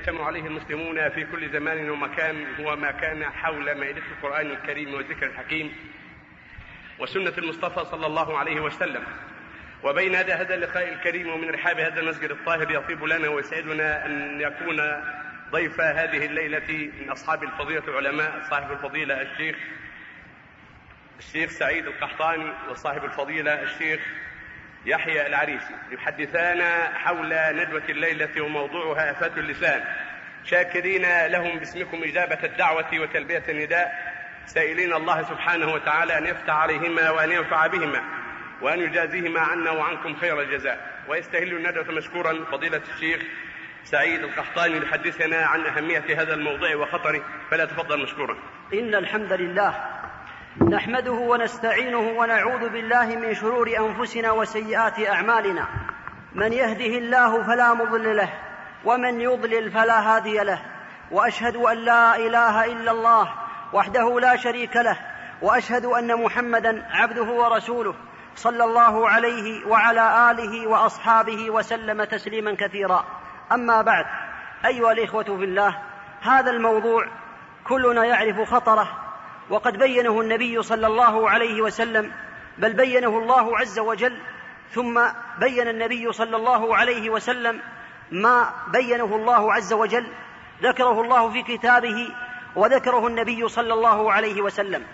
يجتمع عليه المسلمون في كل زمان ومكان هو ما كان حول مائدة القرآن الكريم والذكر الحكيم وسنة المصطفى صلى الله عليه وسلم. وبين هذا هذا اللقاء الكريم ومن رحاب هذا المسجد الطاهر يطيب لنا ويسعدنا أن يكون ضيف هذه الليلة من أصحاب الفضيلة العلماء صاحب الفضيلة الشيخ الشيخ سعيد القحطاني وصاحب الفضيلة الشيخ يحيى العريسي يحدثان حول ندوة الليلة وموضوعها آفات اللسان. شاكرين لهم باسمكم إجابة الدعوة وتلبية النداء. سائلين الله سبحانه وتعالى أن يفتح عليهما وأن ينفع بهما وأن يجازيهما عنا وعنكم خير الجزاء. ويستهل الندوة مشكورا فضيلة الشيخ سعيد القحطاني لحدثنا عن أهمية هذا الموضوع وخطره. فلا تفضل مشكورا. إن الحمد لله نحمده ونستعينه ونعوذ بالله من شرور أنفسنا وسيئات أعمالنا. من يهده الله فلا مضل له ومن يضلل فلا هادي له. وأشهد أن لا إله إلا الله وحده لا شريك له وأشهد أن محمدا عبده ورسوله صلى الله عليه وعلى آله وأصحابه وسلم تسليما كثيرا. أما بعد أيها الإخوة في الله هذا الموضوع كلنا يعرف خطره وقد بينه النبي صلى الله عليه وسلم بل بينه الله عز وجل ثم بين النبي صلى الله عليه وسلم ما بينه الله عز وجل ذكره الله في كتابه وذكره النبي صلى الله عليه وسلم.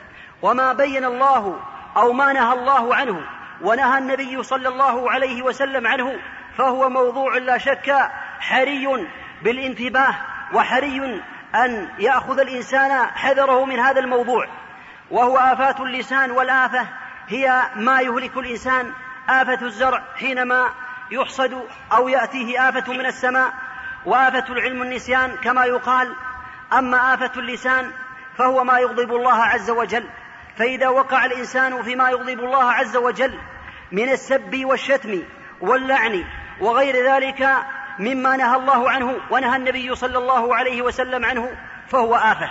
وما بين الله أو ما نهى الله عنه ونهى النبي صلى الله عليه وسلم عنه فهو موضوع لا شك حري بالانتباه وحري أن يأخذ الإنسان حذره من هذا الموضوع وهو آفات اللسان والآفة هي ما يهلك الإنسان آفة الزرع حينما يحصد أو يأتيه آفة من السماء وآفة العلم النسيان كما يقال. أما آفة اللسان فهو ما يغضب الله عز وجل. فإذا وقع الإنسان فيما يغضب الله عز وجل من السب والشتم واللعن وغير ذلك مما نهى الله عنه ونهى النبي صلى الله عليه وسلم عنه فهو آفة.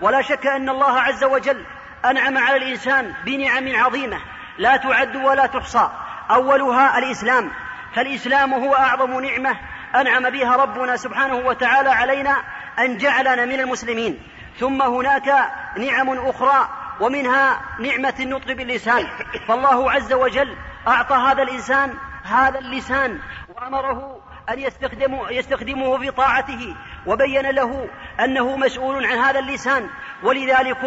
ولا شك أن الله عز وجل أنعم على الإنسان بنعم عظيمة لا تعد ولا تحصى. أولها الإسلام. فالإسلام هو أعظم نعمة أنعم بها ربنا سبحانه وتعالى علينا أن جعلنا من المسلمين. ثم هناك نعم أخرى ومنها نعمة النطق باللسان. فالله عز وجل أعطى هذا الإنسان هذا اللسان وأمره أن يستخدمه, يستخدمه في طاعته وبين له أنه مسؤول عن هذا اللسان. ولذلك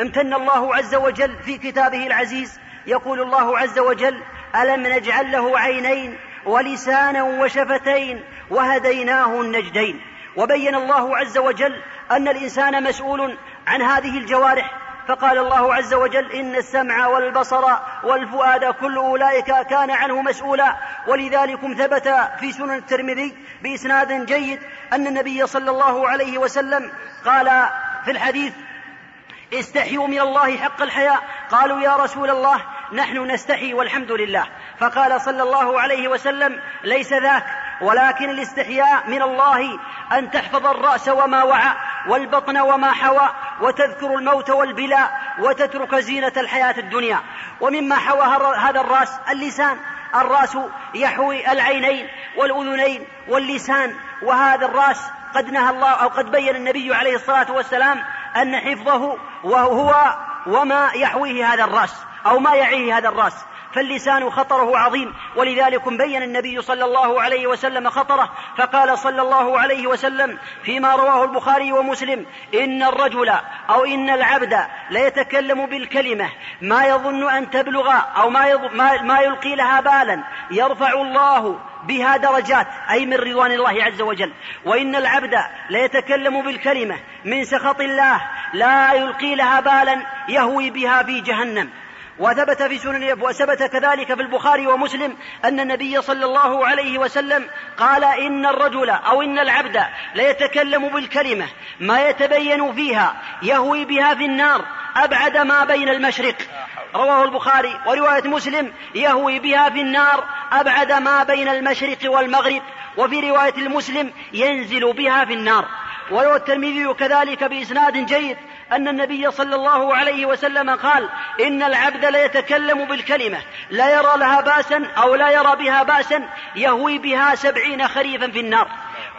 امتن الله عز وجل في كتابه العزيز يقول الله عز وجل ألم نجعل له عينين ولسانا وشفتين وهديناه النجدين. وبين الله عز وجل أن الإنسان مسؤول عن هذه الجوارح فقال الله عز وجل إن السمع والبصر والفؤاد كل أولئك كان عنه مسؤولا. ولذلك ثبت في سنن الترمذي بإسناد جيد أن النبي صلى الله عليه وسلم قال في الحديث استحيوا من الله حق الحياء. قالوا يا رسول الله نحن نستحي والحمد لله. فقال صلى الله عليه وسلم ليس ذاك ولكن الاستحياء من الله أن تحفظ الرأس وما وعى والبطن وما حوى وتذكر الموت والبلاء وتترك زينة الحياة الدنيا. ومما حوى هذا الرأس اللسان. الرأس يحوي العينين والأذنين واللسان. وهذا الرأس قد نهى الله أو قد بين النبي عليه الصلاة والسلام أن حفظه وهو وما يحويه هذا الرأس أو ما يعيه هذا الرأس. فاللسان خطره عظيم. ولذلك بين النبي صلى الله عليه وسلم خطره فقال صلى الله عليه وسلم فيما رواه البخاري ومسلم إن الرجل أو إن العبد ليتكلم بالكلمة ما يظن أن تبلغ أو ما, ما, يلقي لها بالا يرفع الله بها درجات أي من رضوان الله عز وجل. وإن العبد ليتكلم بالكلمة من سخط الله لا يلقي لها بالا يهوي بها في جهنم. وثبت في سنن وثبت كذلك في البخاري ومسلم أن النبي صلى الله عليه وسلم قال إن الرجل أو إن العبد ليتكلم بالكلمة ما يتبين فيها يهوي بها في النار أبعد ما بين المشرق. رواه البخاري ورواية مسلم يهوي بها في النار أبعد ما بين المشرق والمغرب وفي رواية المسلم ينزل بها في النار. وروى الترمذي كذلك بإسناد جيد أن النبي صلى الله عليه وسلم قال إن العبد ليتكلم بالكلمة لا يرى لها باسا أو لا يرى بها باسا يهوي بها سبعين خريفا في النار.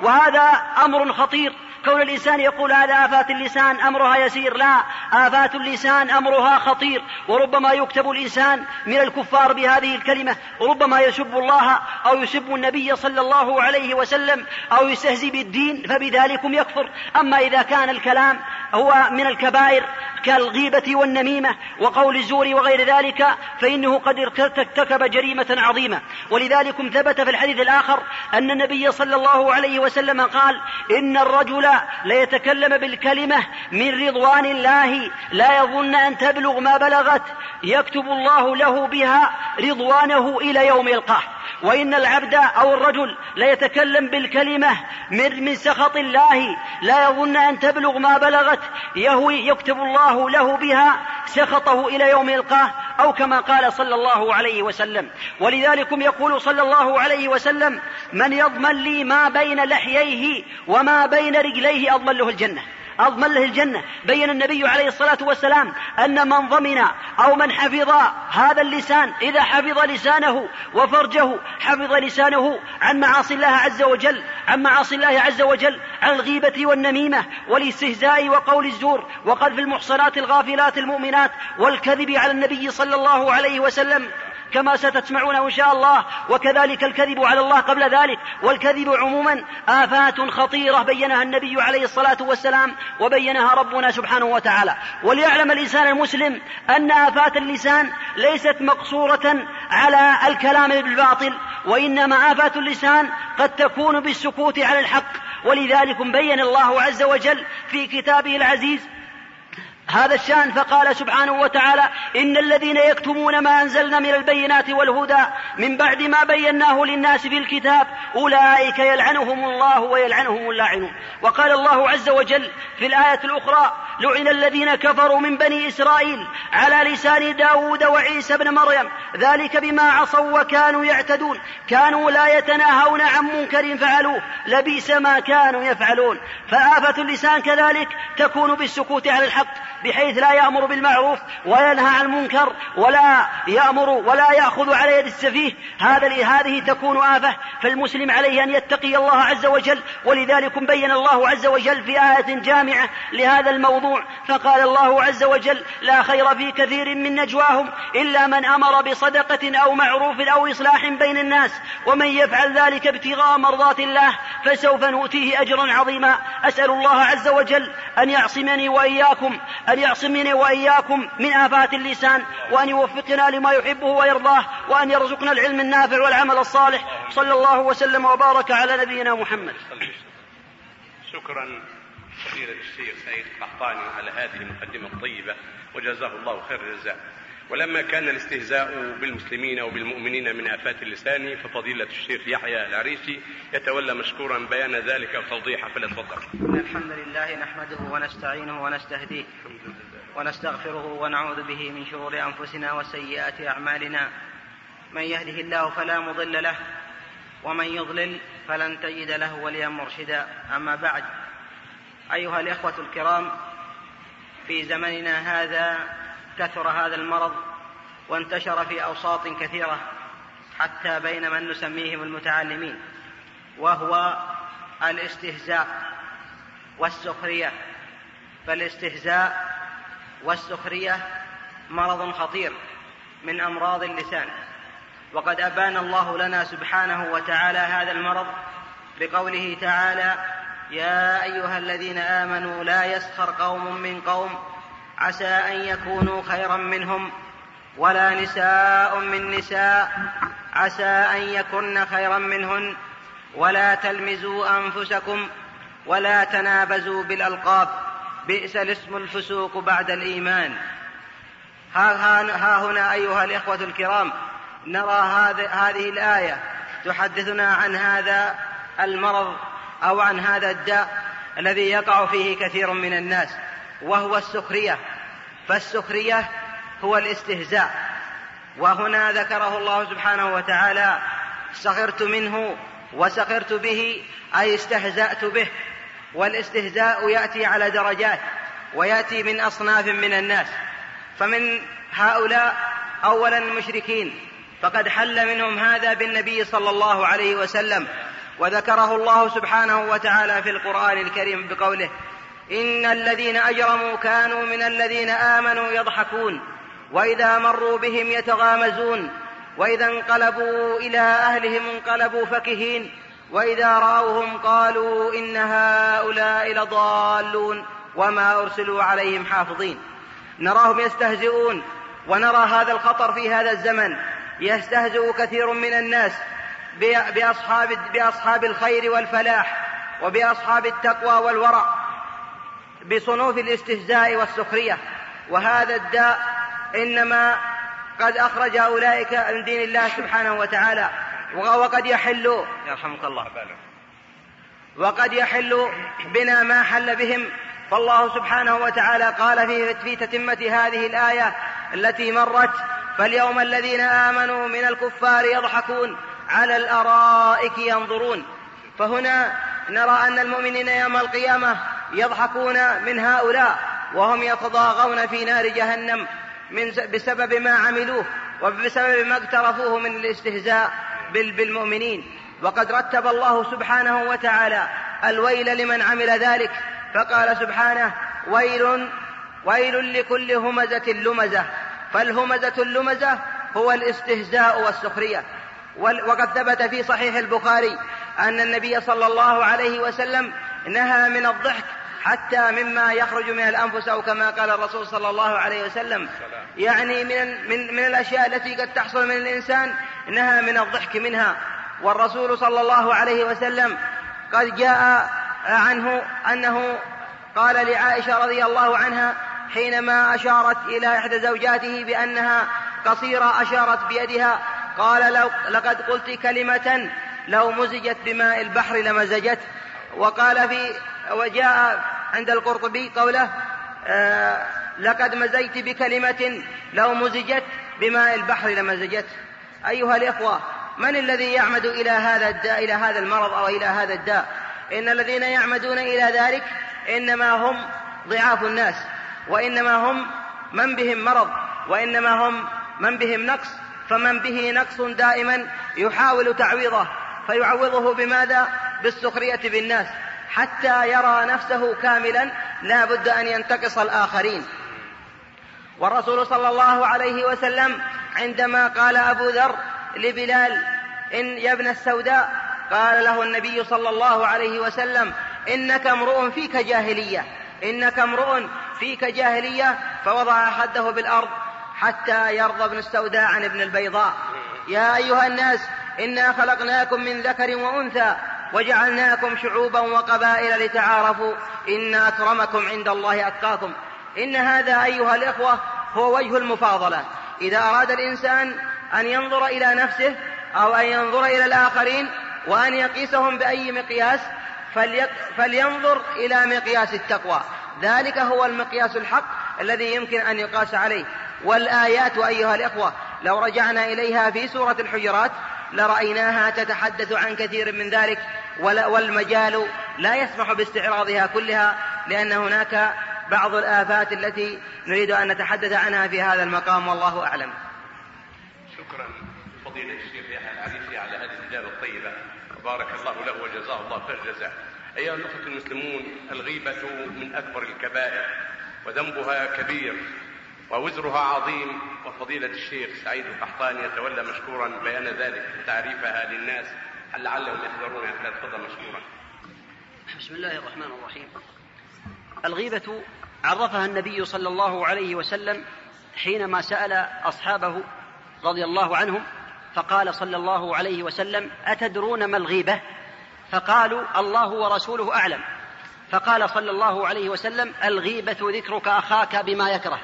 وهذا أمر خطير. كون الإنسان يقول هذا آفات اللسان أمرها يسير لا آفات اللسان أمرها خطير. وربما يكتب الإنسان من الكفار بهذه الكلمة وربما يسب الله أو يسب النبي صلى الله عليه وسلم أو يستهزي بالدين فبذلكم يكفر. أما إذا كان الكلام هو من الكبائر كالغيبة والنميمة وقول الزور وغير ذلك فإنه قد ارتكب جريمة عظيمة. ولذلك ثبت في الحديث الآخر أن النبي صلى الله عليه وسلم قال إن الرجل ليتكلم بالكلمة من رضوان الله لا يظن أن تبلغ ما بلغت يكتب الله له بها رضوانه إلى يوم يلقاه. وإن العبد أو الرجل ليتكلم بالكلمة من, من سخط الله لا يظن أن تبلغ ما بلغت يهوي يكتب الله له بها سخطه إلى يوم يلقاه أو كما قال صلى الله عليه وسلم. ولذلك يقول صلى الله عليه وسلم من يضمن لي ما بين لحييه وما بين رجليه أضمن له الجنة. أضمن له الجنة. بين النبي عليه الصلاة والسلام أن من ضمن أو من حفظ هذا اللسان إذا حفظ لسانه وفرجه حفظ لسانه عن معاصي الله عز وجل عن معاصي الله عز وجل عن الغيبة والنميمة والاستهزاء وقول الزور وقذف المحصنات الغافلات المؤمنات والكذب على النبي صلى الله عليه وسلم. كما ستسمعونه إن شاء الله وكذلك الكذب على الله قبل ذلك والكذب عموما آفات خطيرة بينها النبي عليه الصلاة والسلام وبينها ربنا سبحانه وتعالى. وليعلم الإنسان المسلم أن آفات اللسان ليست مقصورة على الكلام بالباطل وإنما آفات اللسان قد تكون بالسكوت على الحق. ولذلك بين الله عز وجل في كتابه العزيز هذا الشأن فقال سبحانه وتعالى إن الذين يكتمون ما أنزلنا من البينات والهدى من بعد ما بيناه للناس في الكتاب أولئك يلعنهم الله ويلعنهم اللاعنون. وقال الله عز وجل في الآية الأخرى لعن الذين كفروا من بني إسرائيل على لسان داود وعيسى بن مريم ذلك بما عصوا وكانوا يعتدون. كانوا لا يتناهون عن منكر فعلوه لبئس ما كانوا يفعلون. فآفة اللسان كذلك تكون بالسكوت على الحق. بحيث لا يأمر بالمعروف وينهى عن المنكر ولا يأمر ولا يأخذ على يد السفيه. هذا هذه تكون آفة فالمسلم عليه أن يتقي الله عز وجل ولذلك بين الله عز وجل في آية جامعة لهذا الموضوع. فقال الله عز وجل لا خير في كثير من نجواهم إلا من أمر بصدقة أو معروف أو إصلاح بين الناس ومن يفعل ذلك ابتغاء مرضات الله فسوف نؤتيه أجرا عظيما. أسأل الله عز وجل أن يعصمني وإياكم أن يعصمني وإياكم من آفات اللسان وأن يوفقنا لما يحبه ويرضاه وأن يرزقنا العلم النافع والعمل الصالح. صلى الله وسلم وبارك على نبينا محمد. شكرا فضيلة الشيخ سيد قحطاني على هذه المقدمة الطيبة وجزاه الله خير الجزاء. ولما كان الاستهزاء بالمسلمين وبالمؤمنين من آفات اللسان ففضيلة الشيخ يحيى العريسي يتولى مشكورا بيان ذلك وتوضيحه فليتفضل. إن الحمد لله نحمده ونستعينه ونستهديه ونستغفره ونعوذ به من شرور أنفسنا وسيئات أعمالنا من يهده الله فلا مضل له ومن يضلل فلن تجد له وليا مرشدا أما بعد أيها الإخوة الكرام في زمننا هذا كثر هذا المرض وانتشر في أوساط كثيرة حتى بين من نسميهم المتعلمين وهو الاستهزاء والسخرية. فالاستهزاء والسخرية مرض خطير من أمراض اللسان. وقد أبان الله لنا سبحانه وتعالى هذا المرض بقوله تعالى يا أيها الذين آمنوا لا يسخر قوم من قوم عسى أن يكونوا خيرا منهم ولا نساء من نساء عسى أن يكن خيرا منهن ولا تلمزوا أنفسكم ولا تنابزوا بالألقاب بئس الاسم الفسوق بعد الإيمان. ها, هنا أيها الإخوة الكرام نرى هذه الآية تحدثنا عن هذا المرض أو عن هذا الداء الذي يقع فيه كثير من الناس وهو السخرية. فالسخرية هو الاستهزاء. وهنا ذكره الله سبحانه وتعالى سخرت منه وسخرت به أي استهزأت به. والاستهزاء يأتي على درجات ويأتي من أصناف من الناس. فمن هؤلاء أولا المشركين. فقد حل منهم هذا بالنبي صلى الله عليه وسلم وذكره الله سبحانه وتعالى في القرآن الكريم بقوله إن الذين أجرموا كانوا من الذين آمنوا يضحكون وإذا مروا بهم يتغامزون وإذا انقلبوا إلى أهلهم انقلبوا فكهين وإذا رأوهم قالوا إن هؤلاء لضالون وما أرسلوا عليهم حافظين. نراهم يستهزئون ونرى هذا الخطر في هذا الزمن. يستهزئ كثير من الناس بأصحاب, بأصحاب الخير والفلاح وبأصحاب التقوى والورع. بصنوف الاستهزاء والسخرية. وهذا الداء إنما قد أخرج أولئك من دين الله سبحانه وتعالى. وقد يحل يرحمك الله. وقد يحل بنا ما حل بهم. فالله سبحانه وتعالى قال في, في تتمة هذه الآية التي مرت فاليوم الذين آمنوا من الكفار يضحكون على الأرائك ينظرون. فهنا نرى أن المؤمنين يوم القيامة يضحكون من هؤلاء وهم يتضاغون في نار جهنم من بسبب ما عملوه وبسبب ما اقترفوه من الاستهزاء بالمؤمنين. وقد رتب الله سبحانه وتعالى الويل لمن عمل ذلك فقال سبحانه ويل ويل لكل همزة لمزة فالهمزة اللمزة هو الاستهزاء والسخرية. وقد ثبت في صحيح البخاري أن النبي صلى الله عليه وسلم نهى من الضحك حتى مما يخرج من الأنفس أو كما قال الرسول صلى الله عليه وسلم. يعني من, من, من الأشياء التي قد تحصل من الإنسان نهى من الضحك منها. والرسول صلى الله عليه وسلم قد جاء عنه أنه قال لعائشة رضي الله عنها حينما أشارت إلى إحدى زوجاته بأنها قصيرة أشارت بيدها قال لو لقد قلت كلمة لو مزجت بماء البحر لمزجت. وقال في وجاء عند القرطبي قوله آه لقد مزيت بكلمة لو مزجت بماء البحر لمزجت. أيها الإخوة من الذي يعمد إلى هذا الداء إلى هذا المرض أو إلى هذا الداء؟ إن الذين يعمدون إلى ذلك إنما هم ضعاف الناس وإنما هم من بهم مرض وإنما هم من بهم نقص. فمن به نقص دائما يحاول تعويضه فيعوضه بماذا؟ بالسخرية بالناس. حتى يرى نفسه كاملا لا بد أن ينتقص الآخرين. والرسول صلى الله عليه وسلم عندما قال أبو ذر لبلال إن يا ابن السوداء قال له النبي صلى الله عليه وسلم إنك امرؤ فيك جاهلية إنك امرؤ فيك جاهلية. فوضع خده بالأرض حتى يرضى ابن السوداء عن ابن البيضاء. يا أيها الناس إنا خلقناكم من ذكر وأنثى وجعلناكم شعوبا وقبائل لتعارفوا إن أكرمكم عند الله أتقاكم. إن هذا أيها الإخوة هو وجه المفاضلة. إذا أراد الإنسان أن ينظر إلى نفسه أو أن ينظر إلى الآخرين وأن يقيسهم بأي مقياس فلينظر إلى مقياس التقوى. ذلك هو المقياس الحق الذي يمكن أن يقاس عليه. والآيات أيها الإخوة لو رجعنا إليها في سورة الحجرات لرأيناها تتحدث عن كثير من ذلك. والمجال لا يسمح باستعراضها كلها لأن هناك بعض الآفات التي نريد أن نتحدث عنها في هذا المقام والله أعلم. شكرا فضيلة الشيخ يحيى العريفي على هذه الإجابة الطيبة. بارك الله له وجزاه الله خير جزاء أيها الأخوة المسلمون الغيبة من أكبر الكبائر وذنبها كبير ووزرها عظيم. وفضيلة الشيخ سعيد القحطاني يتولى مشكورا بيان ذلك تعريفها للناس. لعلهم يحذرون يا تفضل مشكورا. بسم الله الرحمن الرحيم. الغيبة عرفها النبي صلى الله عليه وسلم حينما سأل أصحابه رضي الله عنهم فقال صلى الله عليه وسلم أتدرون ما الغيبة؟ فقالوا الله ورسوله أعلم. فقال صلى الله عليه وسلم الغيبة ذكرك أخاك بما يكره.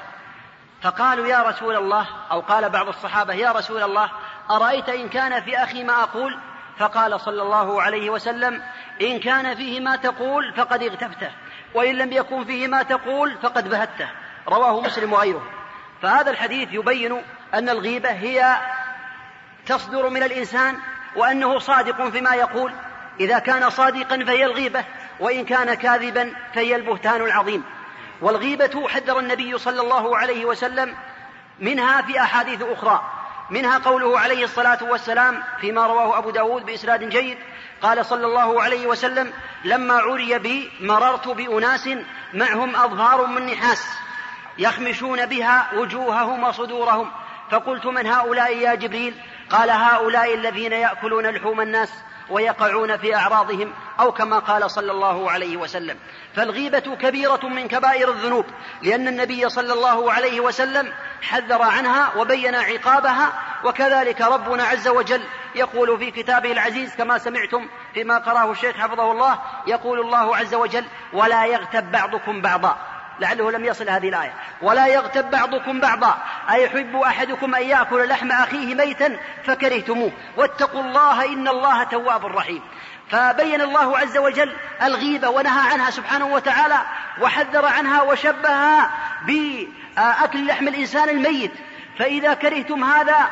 فقالوا يا رسول الله. أو قال بعض الصحابة يا رسول الله أرأيت إن كان في أخي ما أقول؟ فقال صلى الله عليه وسلم إن كان فيه ما تقول فقد اغتبته وإن لم يكن فيه ما تقول فقد بهته. رواه مسلم وغيره. فهذا الحديث يبين أن الغيبة هي تصدر من الإنسان وأنه صادق فيما يقول. إذا كان صادقا فهي الغيبة وإن كان كاذبا فهي البهتان العظيم. والغيبة حذر النبي صلى الله عليه وسلم منها في أحاديث أخرى. منها قوله عليه الصلاة والسلام فيما رواه أبو داود بإسناد جيد قال صلى الله عليه وسلم لما عري بي مررت بأناس معهم أظهار من نحاس يخمشون بها وجوههم وصدورهم فقلت من هؤلاء يا جبريل؟ قال هؤلاء الذين يأكلون لحوم الناس ويقعون في أعراضهم أو كما قال صلى الله عليه وسلم. فالغيبة كبيرة من كبائر الذنوب لأن النبي صلى الله عليه وسلم حذر عنها وبين عقابها وكذلك ربنا عز وجل يقول في كتابه العزيز كما سمعتم فيما قراه الشيخ حفظه الله يقول الله عز وجل ولا يغتب بعضكم بعضا لعله لم يصل هذه الآية. ولا يغتب بعضكم بعضا. أيحب أحدكم أن يأكل لحم أخيه ميتا فكرهتموه. واتقوا الله إن الله تواب رحيم. فبين الله عز وجل الغيبة ونهى عنها سبحانه وتعالى وحذر عنها وشبهها بأكل لحم الإنسان الميت. فإذا كرهتم هذا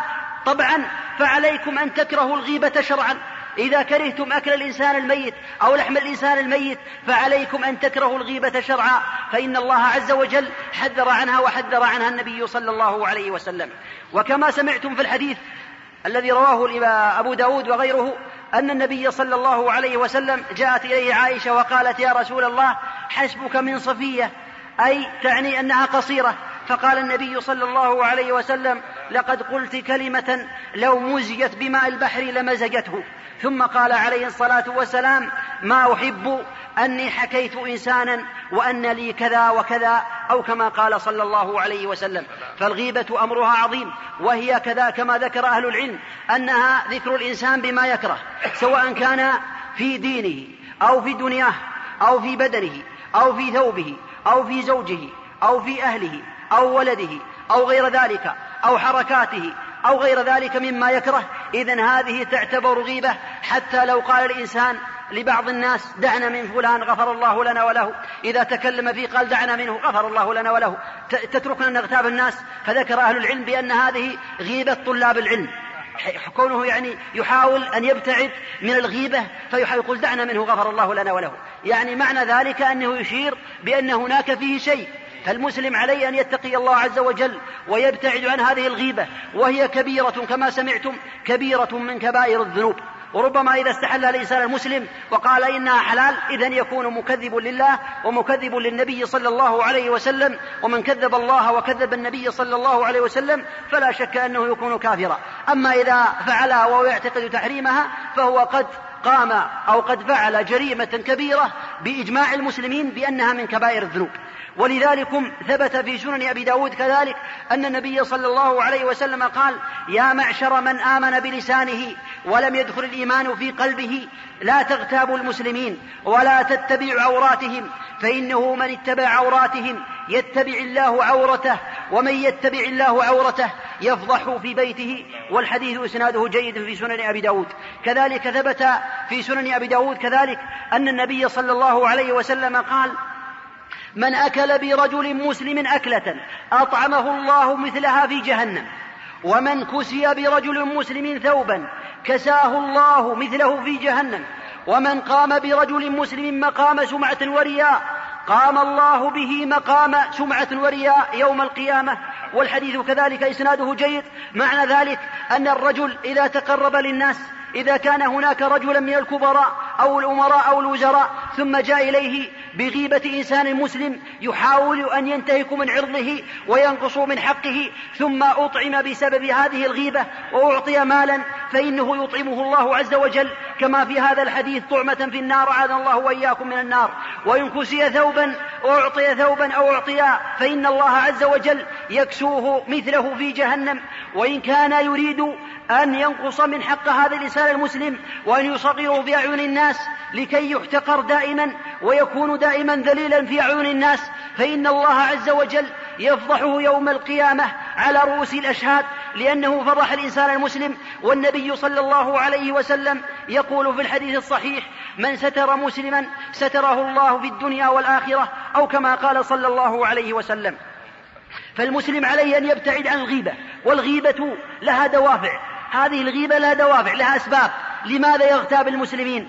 طبعا فعليكم أن تكرهوا الغيبة شرعا. إذا كرهتم أكل الإنسان الميت أو لحم الإنسان الميت فعليكم أن تكرهوا الغيبة شرعا فإن الله عز وجل حذر عنها وحذر عنها النبي صلى الله عليه وسلم. وكما سمعتم في الحديث الذي رواه أبو داود وغيره أن النبي صلى الله عليه وسلم جاءت إليه عائشة وقالت يا رسول الله حسبك من صفية أي تعني أنها قصيرة. فقال النبي صلى الله عليه وسلم لقد قلت كلمة لو مزجت بماء البحر لمزجته. ثم قال عليه الصلاة والسلام ما أحب أني حكيت إنسانا وأن لي كذا وكذا أو كما قال صلى الله عليه وسلم. فالغيبة أمرها عظيم وهي كذا كما ذكر أهل العلم أنها ذكر الإنسان بما يكره سواء كان في دينه أو في دنياه أو في بدنه أو في ثوبه أو في زوجه أو في أهله أو ولده أو غير ذلك أو حركاته أو غير ذلك مما يكره. إذا هذه تعتبر غيبة. حتى لو قال الإنسان لبعض الناس دعنا من فلان غفر الله لنا وله. إذا تكلم فيه قال دعنا منه غفر الله لنا وله. تتركنا نغتاب الناس. فذكر أهل العلم بأن هذه غيبة طلاب العلم. كونه يعني يحاول أن يبتعد من الغيبة فيقول دعنا منه غفر الله لنا وله. يعني معنى ذلك أنه يشير بأن هناك فيه شيء. فالمسلم عليه أن يتقي الله عز وجل ويبتعد عن هذه الغيبة وهي كبيرة كما سمعتم كبيرة من كبائر الذنوب. وربما إذا استحلها الإنسان المسلم وقال إنها حلال إذا يكون مكذب لله ومكذب للنبي صلى الله عليه وسلم ومن كذب الله وكذب النبي صلى الله عليه وسلم فلا شك أنه يكون كافرا. أما إذا فعلها وهو يعتقد تحريمها فهو قد قام أو قد فعل جريمة كبيرة بإجماع المسلمين بأنها من كبائر الذنوب. ولذلك ثبت في سنن أبي داود كذلك أن النبي صلى الله عليه وسلم قال يا معشر من آمن بلسانه ولم يدخل الإيمان في قلبه لا تغتابوا المسلمين ولا تتبعوا عوراتهم فإنه من اتبع عوراتهم يتبع الله عورته ومن يتبع الله عورته يفضح في بيته. والحديث إسناده جيد في سنن أبي داود. كذلك ثبت في سنن أبي داود كذلك أن النبي صلى الله عليه وسلم قال من أكل برجل مسلم أكلة أطعمه الله مثلها في جهنم ومن كسي برجل مسلم ثوبا كساه الله مثله في جهنم ومن قام برجل مسلم مقام سمعة ورياء قام الله به مقام سمعة ورياء يوم القيامة. والحديث كذلك إسناده جيد. معنى ذلك أن الرجل إذا تقرب للناس إذا كان هناك رجلا من الكبراء أو الأمراء أو الوزراء ثم جاء إليه بغيبة إنسان مسلم يحاول أن ينتهك من عرضه وينقص من حقه ثم أطعم بسبب هذه الغيبة وأعطي مالا فإنه يطعمه الله عز وجل. كما في هذا الحديث طعمة في النار أعاذنا الله وإياكم من النار. وإن كسي ثوبا أعطي ثوبا أو أعطي فإن الله عز وجل يكسوه مثله في جهنم. وإن كان يريد أن ينقص من حق هذا الإنسان المسلم وأن يصغره في أعين الناس لكي يحتقر دائما ويكون دائما ذليلا في أعين الناس. فإن الله عز وجل يفضحه يوم القيامة على رؤوس الأشهاد لأنه فضح الإنسان المسلم. والنبي صلى الله عليه وسلم يقول في الحديث الصحيح من ستر مسلما ستره الله في الدنيا والآخرة أو كما قال صلى الله عليه وسلم. فالمسلم عليه أن يبتعد عن الغيبة والغيبة لها دوافع. هذه الغيبة لها دوافع لها أسباب. لماذا يغتاب المسلمين؟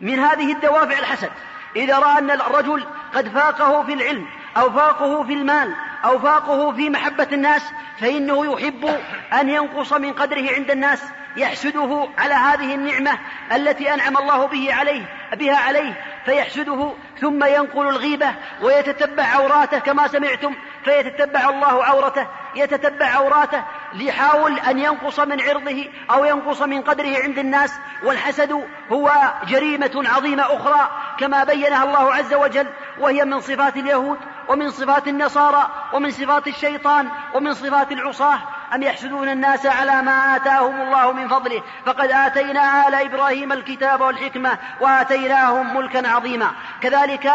من هذه الدوافع الحسد. إذا رأى أن الرجل قد فاقه في العلم أو فاقه في المال أوفاقه في محبة الناس فإنه يحب أن ينقص من قدره عند الناس يحسده على هذه النعمة التي أنعم الله به عليه بها عليه فيحسده ثم ينقل الغيبة ويتتبع عوراته كما سمعتم فيتتبع الله عورته يتتبع عوراته ليحاول أن ينقص من عرضه أو ينقص من قدره عند الناس والحسد هو جريمة عظيمة أخرى كما بينها الله عز وجل وهي من صفات اليهود ومن صفات النصارى ومن صفات الشيطان ومن صفات العصاة. أم يحسدون الناس على ما آتاهم الله من فضله؟ فقد آتينا آل إبراهيم الكتاب والحكمة وآتيناهم ملكا عظيما. كذلك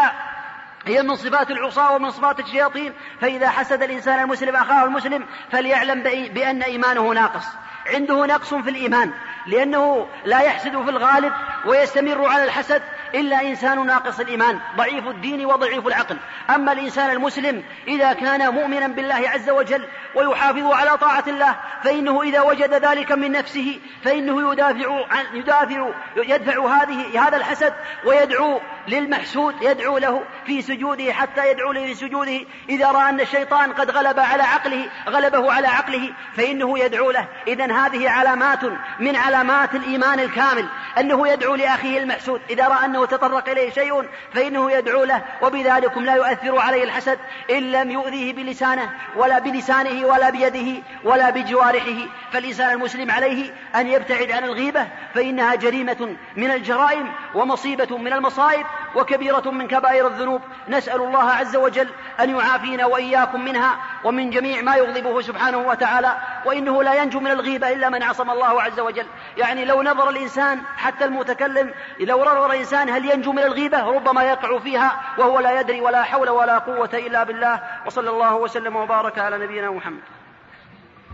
هي من صفات العصاة ومن صفات الشياطين. فإذا حسد الإنسان المسلم أخاه المسلم فليعلم بأن إيمانه ناقص. عنده نقص في الإيمان لأنه لا يحسد في الغالب ويستمر على الحسد. إلا إنسان ناقص الإيمان ضعيف الدين وضعيف العقل. أما الإنسان المسلم إذا كان مؤمنا بالله عز وجل ويحافظ على طاعة الله فإنه إذا وجد ذلك من نفسه فإنه يدافع عن يدافع يدفع هذه هذا الحسد ويدعو للمحسود يدعو له في سجوده حتى يدعو له في سجوده. إذا رأى أن الشيطان قد غلب على عقله غلبه على عقله فإنه يدعو له. إذا هذه علامات من علامات الإيمان الكامل أنه يدعو لأخيه المحسود. إذا رأى أنه تطرق إليه شيء فإنه يدعو له وبذلكم لا يؤثر عليه الحسد إن لم يؤذيه بلسانه ولا بلسانه ولا بيده ولا بجوارحه. فالإنسان المسلم عليه أن يبتعد عن الغيبة فإنها جريمة من الجرائم ومصيبة من المصائب. وكبيرة من كبائر الذنوب نسأل الله عز وجل أن يعافينا وإياكم منها ومن جميع ما يغضبه سبحانه وتعالى وإنه لا ينجو من الغيبة إلا من عصم الله عز وجل. يعني لو نظر الإنسان حتى المتكلم لو نظر الإنسان هل ينجو من الغيبة ربما يقع فيها وهو لا يدري ولا حول ولا قوة إلا بالله. وصلى الله وسلم وبارك على نبينا محمد.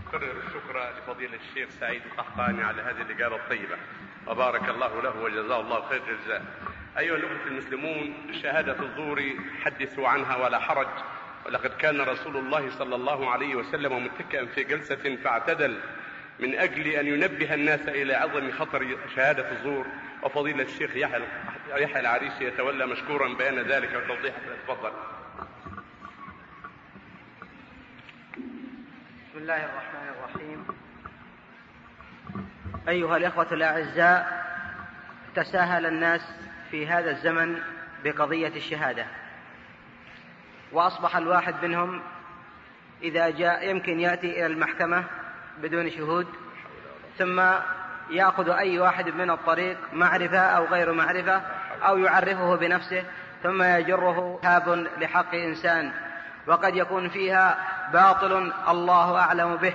أكرر الشكر لفضيلة الشيخ سعيد القحطاني على هذه الإجابة الطيبة. وبارك الله له وجزاه الله خير الجزاء. أيها الأخوة المسلمون شهادة الزور حدثوا عنها ولا حرج ولقد كان رسول الله صلى الله عليه وسلم متكئا في جلسة فاعتدل من أجل أن ينبه الناس إلى عظم خطر شهادة الزور وفضيلة الشيخ يحيى العريسي يتولى مشكورا بيان ذلك وتوضيحه تفضل. بسم الله الرحمن الرحيم. أيها الإخوة الأعزاء تساهل الناس في هذا الزمن بقضية الشهادة. وأصبح الواحد منهم إذا جاء يمكن يأتي إلى المحكمة بدون شهود ثم يأخذ أي واحد من الطريق معرفة أو غير معرفة أو يعرفه بنفسه ثم يجره هاب لحق إنسان. وقد يكون فيها باطل الله أعلم به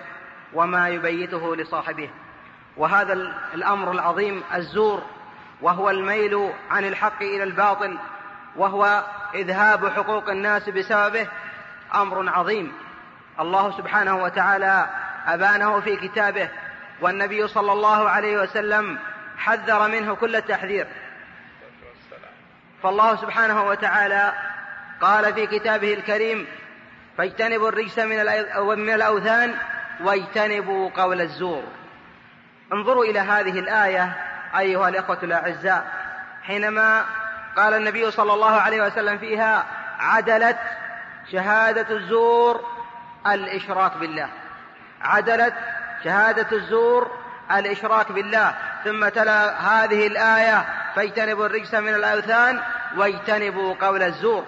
وما يبيته لصاحبه. وهذا الأمر العظيم الزور وهو الميل عن الحق إلى الباطل وهو إذهاب حقوق الناس بسببه أمر عظيم. الله سبحانه وتعالى أبانه في كتابه والنبي صلى الله عليه وسلم حذر منه كل التحذير. فالله سبحانه وتعالى قال في كتابه الكريم فاجتنبوا الرجس من الأوثان واجتنبوا قول الزور. انظروا إلى هذه الآية أيها الإخوة الأعزاء حينما قال النبي صلى الله عليه وسلم فيها عدلت شهادة الزور الإشراك بالله. عدلت شهادة الزور الإشراك بالله. ثم تلا هذه الآية فاجتنبوا الرجس من الأوثان واجتنبوا قول الزور.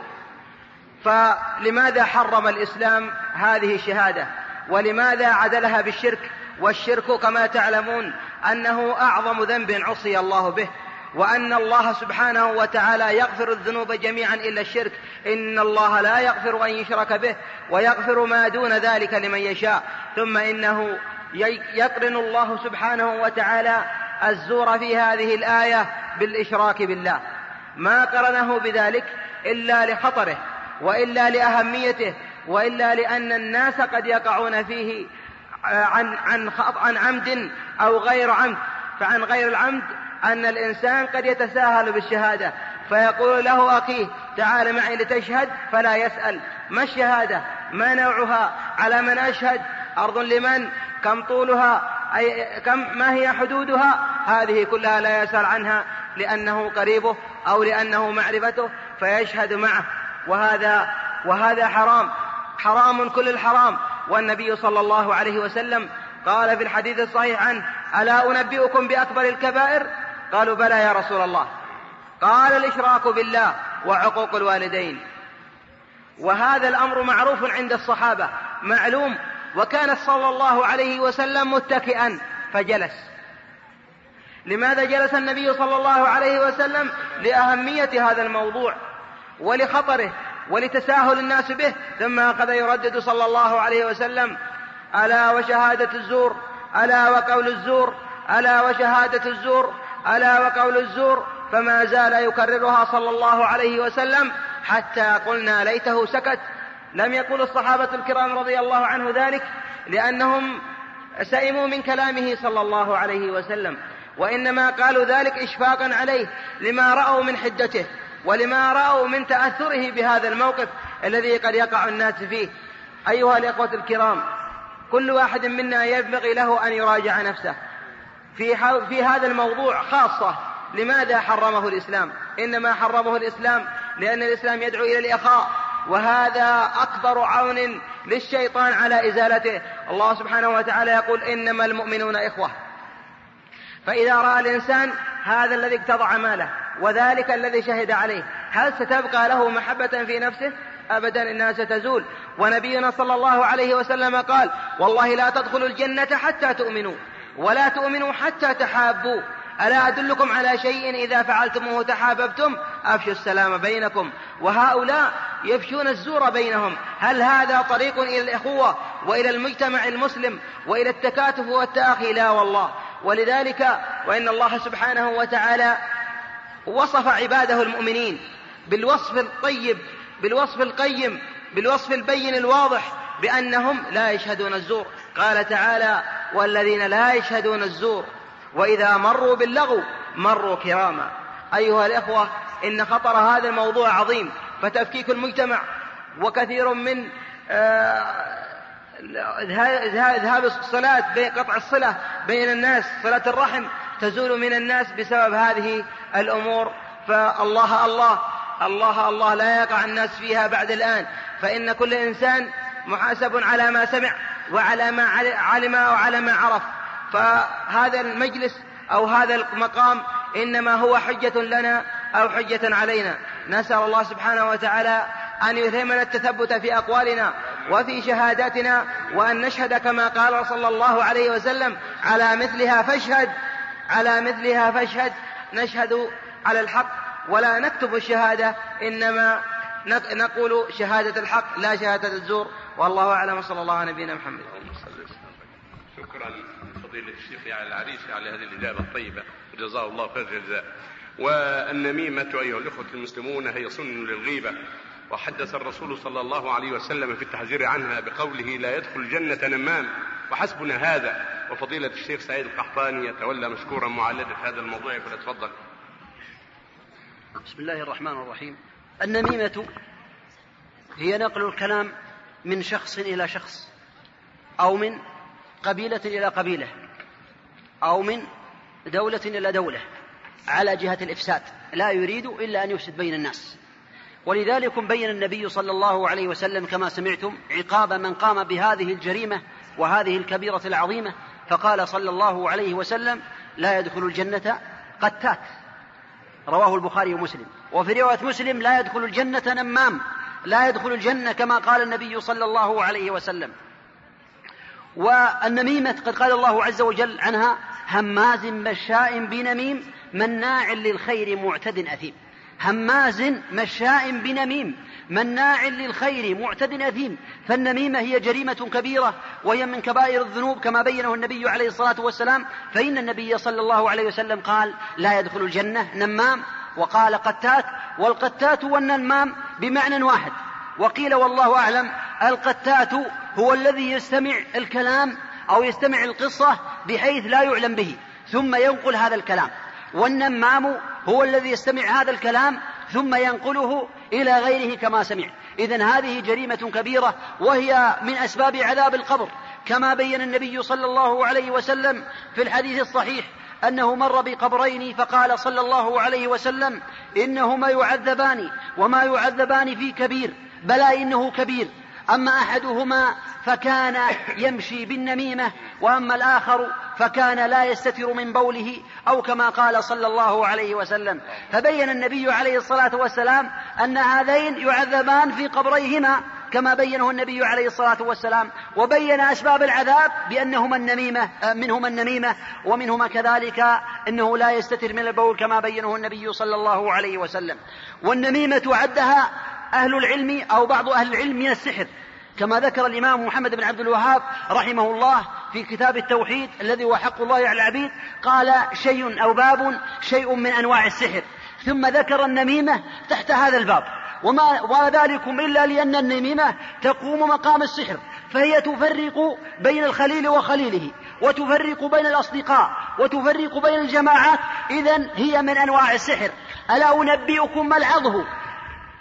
فلماذا حرم الإسلام هذه الشهادة؟ ولماذا عدلها بالشرك؟ والشرك كما تعلمون أنه أعظم ذنب عصي الله به وأن الله سبحانه وتعالى يغفر الذنوب جميعا إلا الشرك. إن الله لا يغفر أن يشرك به ويغفر ما دون ذلك لمن يشاء. ثم إنه يقرن الله سبحانه وتعالى الزور في هذه الآية بالإشراك بالله. ما قرنه بذلك إلا لخطره وإلا لأهميته وإلا لأن الناس قد يقعون فيه عن عن عن عمد أو غير عمد. فعن غير العمد أن الإنسان قد يتساهل بالشهادة. فيقول له أخيه تعال معي لتشهد فلا يسأل. ما الشهادة؟ ما نوعها؟ على من أشهد؟ أرض لمن؟ كم طولها؟ أي كم؟ ما هي حدودها؟ هذه كلها لا يسأل عنها لأنه قريبه أو لأنه معرفته فيشهد معه. وهذا وهذا حرام. حرام كل الحرام. والنبي صلى الله عليه وسلم قال في الحديث الصحيح عنه ألا أنبئكم بأكبر الكبائر؟ قالوا بلى يا رسول الله. قال الإشراك بالله وعقوق الوالدين. وهذا الأمر معروف عند الصحابة معلوم وكان صلى الله عليه وسلم متكئا فجلس. لماذا جلس النبي صلى الله عليه وسلم؟ لأهمية هذا الموضوع ولخطره. ولتساهل الناس به ثم أخذ يردد صلى الله عليه وسلم ألا وشهادة الزور ألا وقول الزور ألا وشهادة الزور ألا وقول الزور فما زال يكررها صلى الله عليه وسلم حتى قلنا ليته سكت لم يقل الصحابة الكرام رضي الله عنه ذلك لأنهم سئموا من كلامه صلى الله عليه وسلم وإنما قالوا ذلك إشفاقا عليه لما رأوا من حدته ولما رأوا من تأثره بهذا الموقف الذي قد يقع الناس فيه أيها الإخوة الكرام كل واحد منا ينبغي له أن يراجع نفسه في, في هذا الموضوع خاصة. لماذا حرمه الإسلام؟ إنما حرمه الإسلام لأن الإسلام يدعو إلى الإخاء وهذا أكبر عون للشيطان على إزالته. الله سبحانه وتعالى يقول إنما المؤمنون إخوة. فإذا رأى الإنسان هذا الذي اقتضع ماله وذلك الذي شهد عليه هل ستبقى له محبة في نفسه؟ أبدا إنها ستزول. ونبينا صلى الله عليه وسلم قال والله لا تدخلوا الجنة حتى تؤمنوا ولا تؤمنوا حتى تحابوا. ألا أدلكم على شيء إذا فعلتموه تحاببتم؟ أفشوا السلام بينكم. وهؤلاء يفشون الزور بينهم. هل هذا طريق إلى الإخوة وإلى المجتمع المسلم وإلى التكاتف والتآخي؟ لا والله. ولذلك وإن الله سبحانه وتعالى وصف عباده المؤمنين بالوصف الطيب بالوصف القيم بالوصف البين الواضح بأنهم لا يشهدون الزور. قال تعالى والذين لا يشهدون الزور وإذا مروا باللغو مروا كراما. أيها الإخوة إن خطر هذا الموضوع عظيم فتفكيك المجتمع وكثير من إذهاب الصلاة قطع الصلة بين الناس صلاة الرحم تزول من الناس بسبب هذه الأمور. فالله الله الله الله لا يقع الناس فيها بعد الآن. فإن كل إنسان محاسب على ما سمع وعلى ما علم وعلى ما عرف. فهذا المجلس أو هذا المقام إنما هو حجة لنا أو حجة علينا. نسأل الله سبحانه وتعالى أن يلهمنا التثبت في أقوالنا وفي شهاداتنا وأن نشهد كما قال صلى الله عليه وسلم على مثلها فاشهد على مثلها فاشهد. نشهد على الحق ولا نكتب الشهادة إنما نقول شهادة الحق لا شهادة الزور. والله أعلم. صلى الله على نبينا محمد. شكرا فضيلة الشيخ على العريش على هذه الإجابة الطيبة. جزاه الله خير الجزاء. والنميمة أيها الإخوة المسلمون هي سن للغيبة. وحدث الرسول صلى الله عليه وسلم في التحذير عنها بقوله لا يدخل الجنة نمام. وحسبنا هذا. وفضيلة الشيخ سعيد القحطاني يتولى مشكورا معالجة هذا الموضوع. فليتفضل بسم الله الرحمن الرحيم. النميمة هي نقل الكلام من شخص إلى شخص أو من قبيلة إلى قبيلة أو من دولة إلى دولة على جهة الإفساد. لا يريد إلا أن يفسد بين الناس. ولذلك بين النبي صلى الله عليه وسلم كما سمعتم عقاب من قام بهذه الجريمة وهذه الكبيرة العظيمة فقال صلى الله عليه وسلم لا يدخل الجنة قتات. رواه البخاري ومسلم. وفي رواية مسلم لا يدخل الجنة نمام لا يدخل الجنة كما قال النبي صلى الله عليه وسلم. والنميمة قد قال الله عز وجل عنها هماز مشاء بنميم مناع للخير معتد أثيم. هماز مشاء بنميم مناع للخير معتد أثيم. فالنميمة هي جريمة كبيرة وهي من كبائر الذنوب كما بينه النبي عليه الصلاة والسلام. فإن النبي صلى الله عليه وسلم قال لا يدخل الجنة نمام وقال قتات والقتات والنمام بمعنى واحد وقيل والله أعلم القتات هو الذي يستمع الكلام أو يستمع القصة بحيث لا يعلم به ثم ينقل هذا الكلام والنمام هو الذي يستمع هذا الكلام ثم ينقله إلى غيره كما سمع. إذا هذه جريمة كبيرة وهي من أسباب عذاب القبر. كما بين النبي صلى الله عليه وسلم في الحديث الصحيح أنه مر بقبرين فقال صلى الله عليه وسلم إنهما يعذبان وما يعذبان في كبير بلى إنه كبير. أما أحدهما فكان يمشي بالنميمة وأما الآخر فكان لا يستتر من بوله أو كما قال صلى الله عليه وسلم. فبين النبي عليه الصلاة والسلام أن هذين يعذبان في قبريهما كما بينه النبي عليه الصلاة والسلام. وبين أسباب العذاب بأنهما النميمة منهما النميمة ومنهما كذلك أنه لا يستتر من البول كما بينه النبي صلى الله عليه وسلم. والنميمة عدها أهل العلم أو بعض أهل العلم من السحر كما ذكر الإمام محمد بن عبد الوهاب رحمه الله في كتاب التوحيد الذي هو حق الله على العبيد قال شيء أو باب شيء من أنواع السحر. ثم ذكر النميمة تحت هذا الباب. وما, ذلكم إلا لأن النميمة تقوم مقام السحر فهي تفرق بين الخليل وخليله وتفرق بين الأصدقاء وتفرق بين الجماعات. إذا هي من أنواع السحر. ألا أنبئكم ما العظه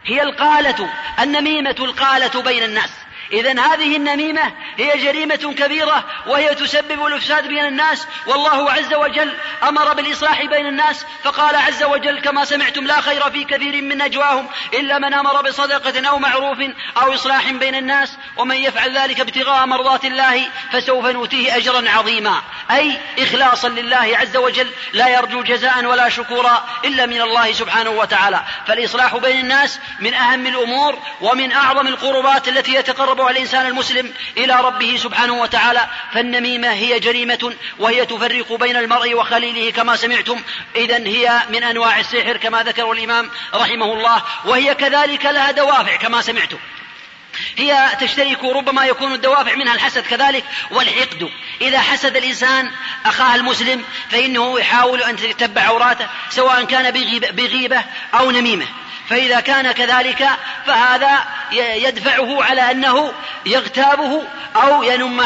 هي القالة النميمة القالة بين الناس. إذا هذه النميمة هي جريمة كبيرة وهي تسبب الإفساد بين الناس. والله عز وجل أمر بالإصلاح بين الناس فقال عز وجل كما سمعتم لا خير في كثير من نجواهم إلا من أمر بصدقة أو معروف أو إصلاح بين الناس ومن يفعل ذلك ابتغاء مرضات الله فسوف نؤتيه أجرا عظيما. أي إخلاصا لله عز وجل لا يرجو جزاء ولا شكورا إلا من الله سبحانه وتعالى. فالإصلاح بين الناس من أهم الأمور ومن أعظم القربات التي يتقرب يتقرب الإنسان المسلم إلى ربه سبحانه وتعالى فالنميمة هي جريمة وهي تفرق بين المرء وخليله كما سمعتم. إذا هي من أنواع السحر كما ذكر الإمام رحمه الله وهي كذلك لها دوافع كما سمعتم. هي تشترك ربما يكون الدوافع منها الحسد كذلك والحقد. إذا حسد الإنسان أخاه المسلم فإنه يحاول أن يتتبع عوراته سواء كان بغيبة أو نميمة. فإذا كان كذلك فهذا يدفعه على أنه يغتابه أو ينم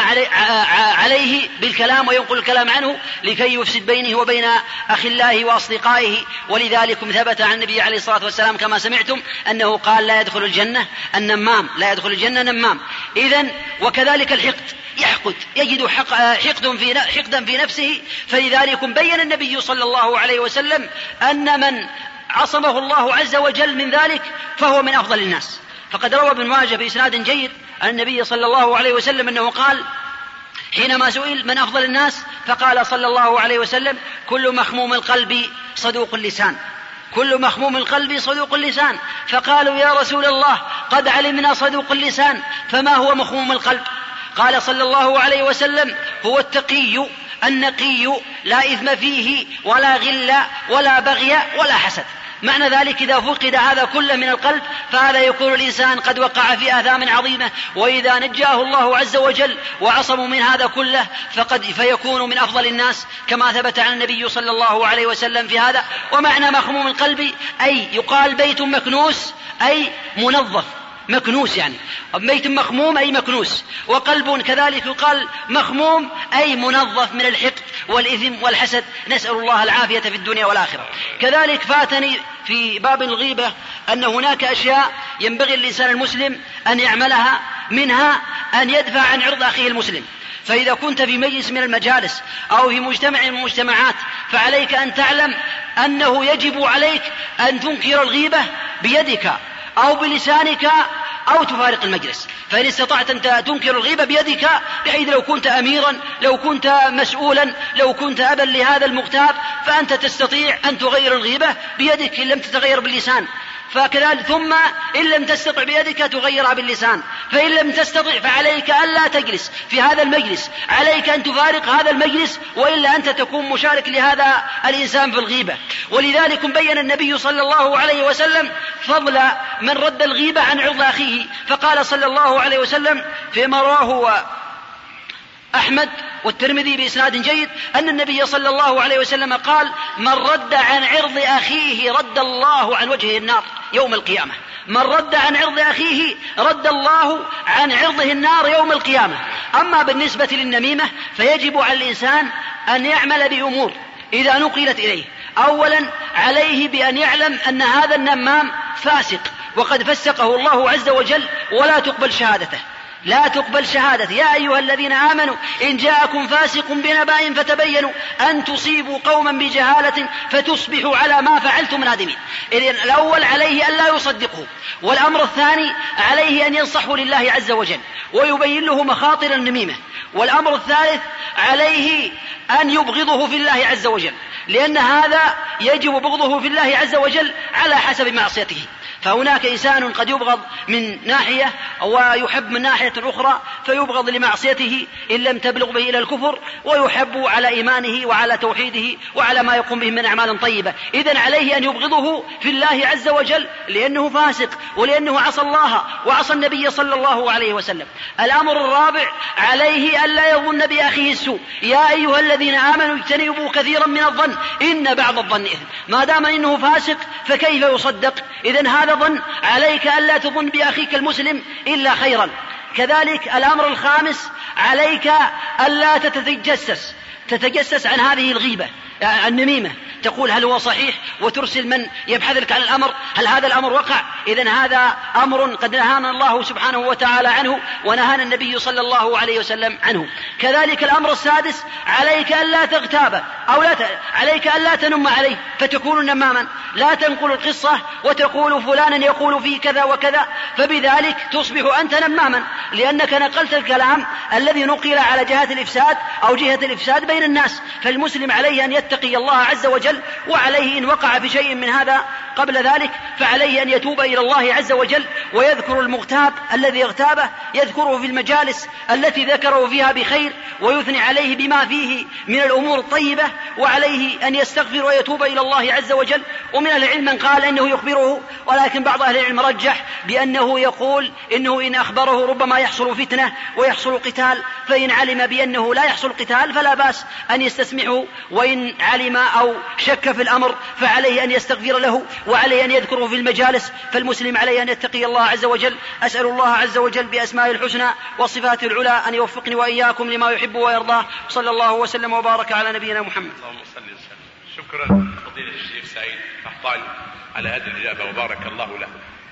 عليه بالكلام وينقل الكلام عنه لكي يفسد بينه وبين أخلائه وأصدقائه. ولذلك ثبت عن النبي عليه الصلاة والسلام كما سمعتم أنه قال لا يدخل الجنة النمام لا يدخل الجنة نمام إذا وكذلك الحقد يحقد يجد حق حقد في حقدا في نفسه. فلذلك بين النبي صلى الله عليه وسلم أن من عصمه الله عز وجل من ذلك فهو من أفضل الناس. فقد روى ابن ماجه بإسناد جيد عن النبي صلى الله عليه وسلم أنه قال حينما سئل من أفضل الناس فقال صلى الله عليه وسلم كل مخموم القلب صدوق اللسان. كل مخموم القلب صدوق اللسان. فقالوا يا رسول الله قد علمنا صدوق اللسان فما هو مخموم القلب؟ قال صلى الله عليه وسلم هو التقي. النقي لا إثم فيه ولا غل ولا بغي ولا حسد. معنى ذلك إذا فقد هذا كله من القلب فهذا يكون الإنسان قد وقع في آثام عظيمة. وإذا نجاه الله عز وجل وعصموا من هذا كله فقد فيكون من أفضل الناس كما ثبت عن النبي صلى الله عليه وسلم في هذا. ومعنى مخموم القلب أي يقال بيت مكنوس أي منظف. مكنوس يعني. بيت مخموم أي مكنوس. وقلب كذلك يقال مخموم أي منظف من الحقد والإثم والحسد. نسأل الله العافية في الدنيا والآخرة. كذلك فاتني في باب الغيبة أن هناك أشياء ينبغي الإنسان المسلم أن يعملها منها أن يدفع عن عرض أخيه المسلم. فإذا كنت في مجلس من المجالس أو في مجتمع من المجتمعات فعليك أن تعلم أنه يجب عليك أن تنكر الغيبة بيدك. أو بلسانك أو تفارق المجلس. فإن استطعت أن تنكر الغيبة بيدك بحيث لو كنت أميرا لو كنت مسؤولا لو كنت أبا لهذا المغتاب فأنت تستطيع أن تغير الغيبة بيدك إن لم تتغير باللسان. فكذلك ثم إن لم تستطع بيدك تغيرها باللسان. فإن لم تستطع فعليك ألا تجلس في هذا المجلس. عليك أن تفارق هذا المجلس وإلا أنت تكون مشارك لهذا الإنسان في الغيبة. ولذلك بين النبي صلى الله عليه وسلم فضل من رد الغيبة عن عرض أخيه. فقال صلى الله عليه وسلم فيما رواه أحمد والترمذي بإسناد جيد أن النبي صلى الله عليه وسلم قال من رد عن عرض أخيه رد الله عن وجهه النار يوم القيامة. من رد عن عرض أخيه رد الله عن عرضه النار يوم القيامة. أما بالنسبة للنميمة فيجب على الإنسان أن يعمل بأمور إذا نقلت إليه. أولا عليه بأن يعلم أن هذا النمام فاسق وقد فسقه الله عز وجل ولا تقبل شهادته. لا تقبل شهادة. يا أيها الذين آمنوا إن جاءكم فاسق بنبأ فتبينوا أن تصيبوا قوما بجهالة فتصبحوا على ما فعلتم نادمين. إذن الأول عليه أن لا يصدقه والأمر الثاني عليه أن ينصحوا لله عز وجل ويبين له مخاطر النميمة. والأمر الثالث عليه أن يبغضه في الله عز وجل لأن هذا يجب بغضه في الله عز وجل على حسب معصيته. فهناك إنسان قد يبغض من ناحية ويحب من ناحية أخرى فيبغض لمعصيته إن لم تبلغ به إلى الكفر ويحب على إيمانه وعلى توحيده وعلى ما يقوم به من أعمال طيبة. إذا عليه أن يبغضه في الله عز وجل لأنه فاسق ولأنه عصى الله وعصى النبي صلى الله عليه وسلم. الأمر الرابع عليه ألا يظن بأخيه السوء. يا أيها الذين آمنوا اجتنبوا كثيرا من الظن إن بعض الظن إثم. ما دام إنه فاسق فكيف يصدق؟ إذا هذا ظن عليك ألا تظن بأخيك المسلم إلا خيرا. كذلك الأمر الخامس عليك ألا تتجسس. تتجسس عن هذه الغيبة النميمة. تقول هل هو صحيح وترسل من يبحث لك عن الأمر؟ هل هذا الأمر وقع؟ إذا هذا أمر قد نهانا الله سبحانه وتعالى عنه ونهانا النبي صلى الله عليه وسلم عنه. كذلك الأمر السادس عليك ألا تغتاب أو لا ت... عليك ألا تنم عليه فتكون نماما. لا تنقل القصة وتقول فلانا يقول في كذا وكذا فبذلك تصبح أنت نماما. لأنك نقلت الكلام الذي نقل على جهة الإفساد أو جهة الإفساد بين الناس فالمسلم عليه أن يتقي الله عز وجل وعليه إن وقع في شيء من هذا قبل ذلك فعليه أن يتوب إلى الله عز وجل ويذكر المغتاب الذي اغتابه يذكره في المجالس التي ذكره فيها بخير ويثني عليه بما فيه من الأمور الطيبة وعليه أن يستغفر ويتوب إلى الله عز وجل. ومن العلم من قال إنه يخبره ولكن بعض أهل العلم رجح بأنه يقول إنه إن أخبره ربما يحصل فتنة ويحصل قتال فإن علم بأنه لا يحصل قتال فلا بأس أن يستسمعه وإن علم أو شك في الأمر فعليه أن يستغفر له وعليه أن يذكره في المجالس فالمسلم عليه أن يتقي الله عز وجل. أسأل الله عز وجل بأسمائه الحسنى وصفاته العلى أن يوفقني وإياكم لما يحب ويرضاه. صلى الله وسلم وبارك على نبينا محمد. اللهم صل وسلم. شكرا فضيلة الشيخ سعيد قحطاني على هذه الإجابة وبارك الله له.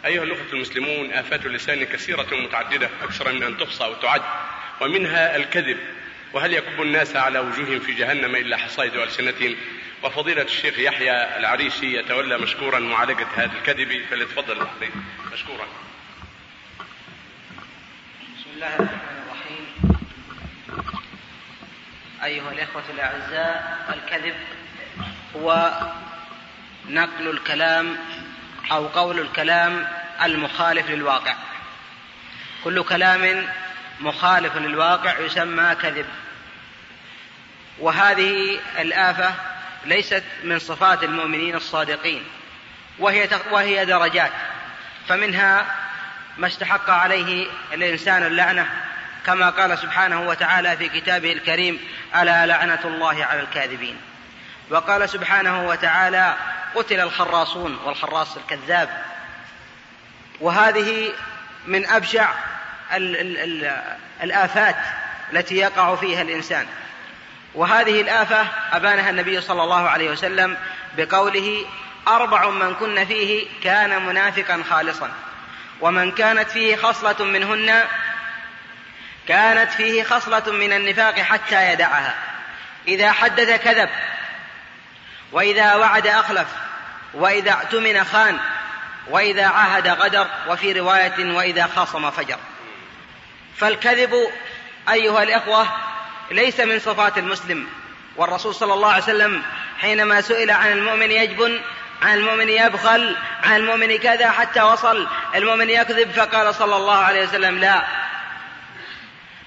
أيها الأخوة المسلمون آفات اللسان كثيرة متعددة أكثر من أن تحصى وتعد ومنها الكذب. وهل يكب الناس على وجوههم في جهنم إلا حصائد ألسنتهم؟ وفضيلة الشيخ يحيى العريشي يتولى مشكورا معالجة هذا الكذب فليتفضل مشكورا. بسم الله الرحمن الرحيم. أيها الإخوة الأعزاء الكذب هو نقل الكلام أو قول الكلام المخالف للواقع. كل كلام مخالف للواقع يسمى كذب. وهذه الآفة ليست من صفات المؤمنين الصادقين وهي وهي درجات فمنها ما استحق عليه الإنسان اللعنة كما قال سبحانه وتعالى في كتابه الكريم ألا لعنة الله على الكاذبين؟ وقال سبحانه وتعالى قتل الخراصون والخراص الكذاب. وهذه من أبشع ال ال ال الآفات التي يقع فيها الإنسان. وهذه الآفة أبانها النبي صلى الله عليه وسلم بقوله أربع من كن فيه كان منافقا خالصا. ومن كانت فيه خصلة منهن كانت فيه خصلة من النفاق حتى يدعها. إذا حدث كذب وإذا وعد أخلف وإذا اؤتمن خان وإذا عاهد غدر وفي رواية وإذا خاصم فجر. فالكذب أيها الإخوة ليس من صفات المسلم. والرسول صلى الله عليه وسلم حينما سئل عن المؤمن يجبن عن المؤمن يبخل عن المؤمن كذا حتى وصل المؤمن يكذب فقال صلى الله عليه وسلم لا.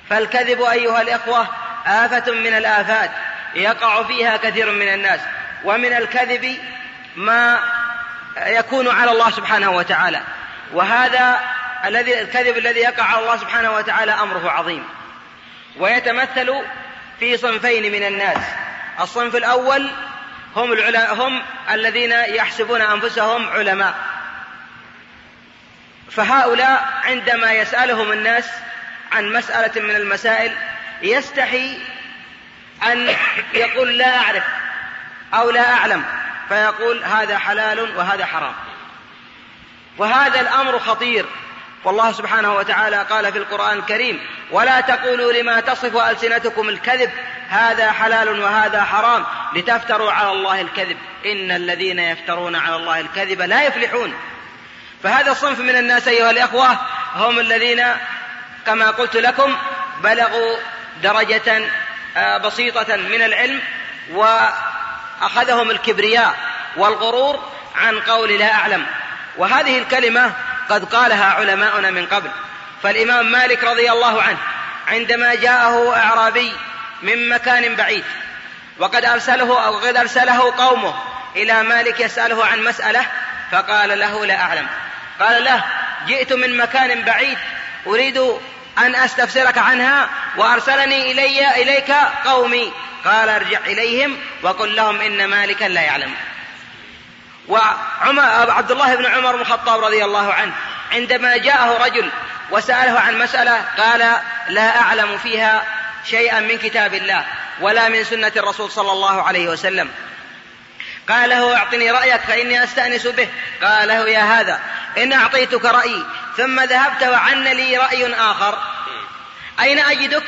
فالكذب أيها الإخوة آفة من الآفات يقع فيها كثير من الناس. ومن الكذب ما يكون على الله سبحانه وتعالى. وهذا الذي الكذب الذي يقع على الله سبحانه وتعالى أمره عظيم. ويتمثل في صنفين من الناس. الصنف الأول هم هم الذين يحسبون أنفسهم علماء. فهؤلاء عندما يسألهم الناس عن مسألة من المسائل يستحي أن يقول لا أعرف أو لا أعلم فيقول هذا حلال وهذا حرام. وهذا الأمر خطير. والله سبحانه وتعالى قال في القرآن الكريم ولا تقولوا لما تصف ألسنتكم الكذب هذا حلال وهذا حرام لتفتروا على الله الكذب. إن الذين يفترون على الله الكذب لا يفلحون. فهذا الصنف من الناس أيها الأخوة هم الذين كما قلت لكم بلغوا درجة آه، بسيطة من العلم وأخذهم الكبرياء والغرور عن قول لا أعلم. وهذه الكلمة قد قالها علماؤنا من قبل. فالإمام مالك رضي الله عنه عندما جاءه أعرابي من مكان بعيد وقد أرسله أو قد أرسله قومه إلى مالك يسأله عن مسألة فقال له لا أعلم. قال له جئت من مكان بعيد أريد أن أستفسرك عنها وأرسلني إلي إليك قومي. قال ارجع إليهم وقل لهم إن مالكا لا يعلم. وعمر عبد الله بن عمر بن الخطاب رضي الله عنه. عندما جاءه رجل وسأله عن مسألة قال لا أعلم فيها شيئا من كتاب الله ولا من سنة الرسول صلى الله عليه وسلم. قال له أعطني رأيك فإني أستأنس به. قال له يا هذا إن أعطيتك رأيي ثم ذهبت وعن لي رأي آخر. أين أجدك؟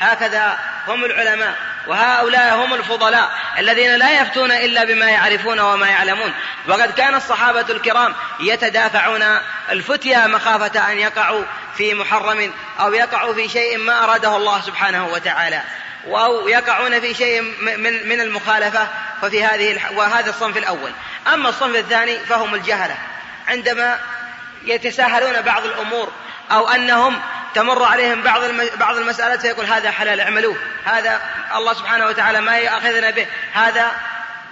هكذا هم العلماء. وهؤلاء هم الفضلاء الذين لا يفتون إلا بما يعرفون وما يعلمون. وقد كان الصحابة الكرام يتدافعون الفتيا مخافة أن يقعوا في محرم أو يقعوا في شيء ما أراده الله سبحانه وتعالى. أو يقعون في شيء من من المخالفة ففي هذه وهذا الصنف الأول. أما الصنف الثاني فهم الجهلة. عندما يتساهلون بعض الأمور أو أنهم تمر عليهم بعض بعض المسألات فيقول هذا حلال اعملوه. هذا الله سبحانه وتعالى ما يأخذنا به. هذا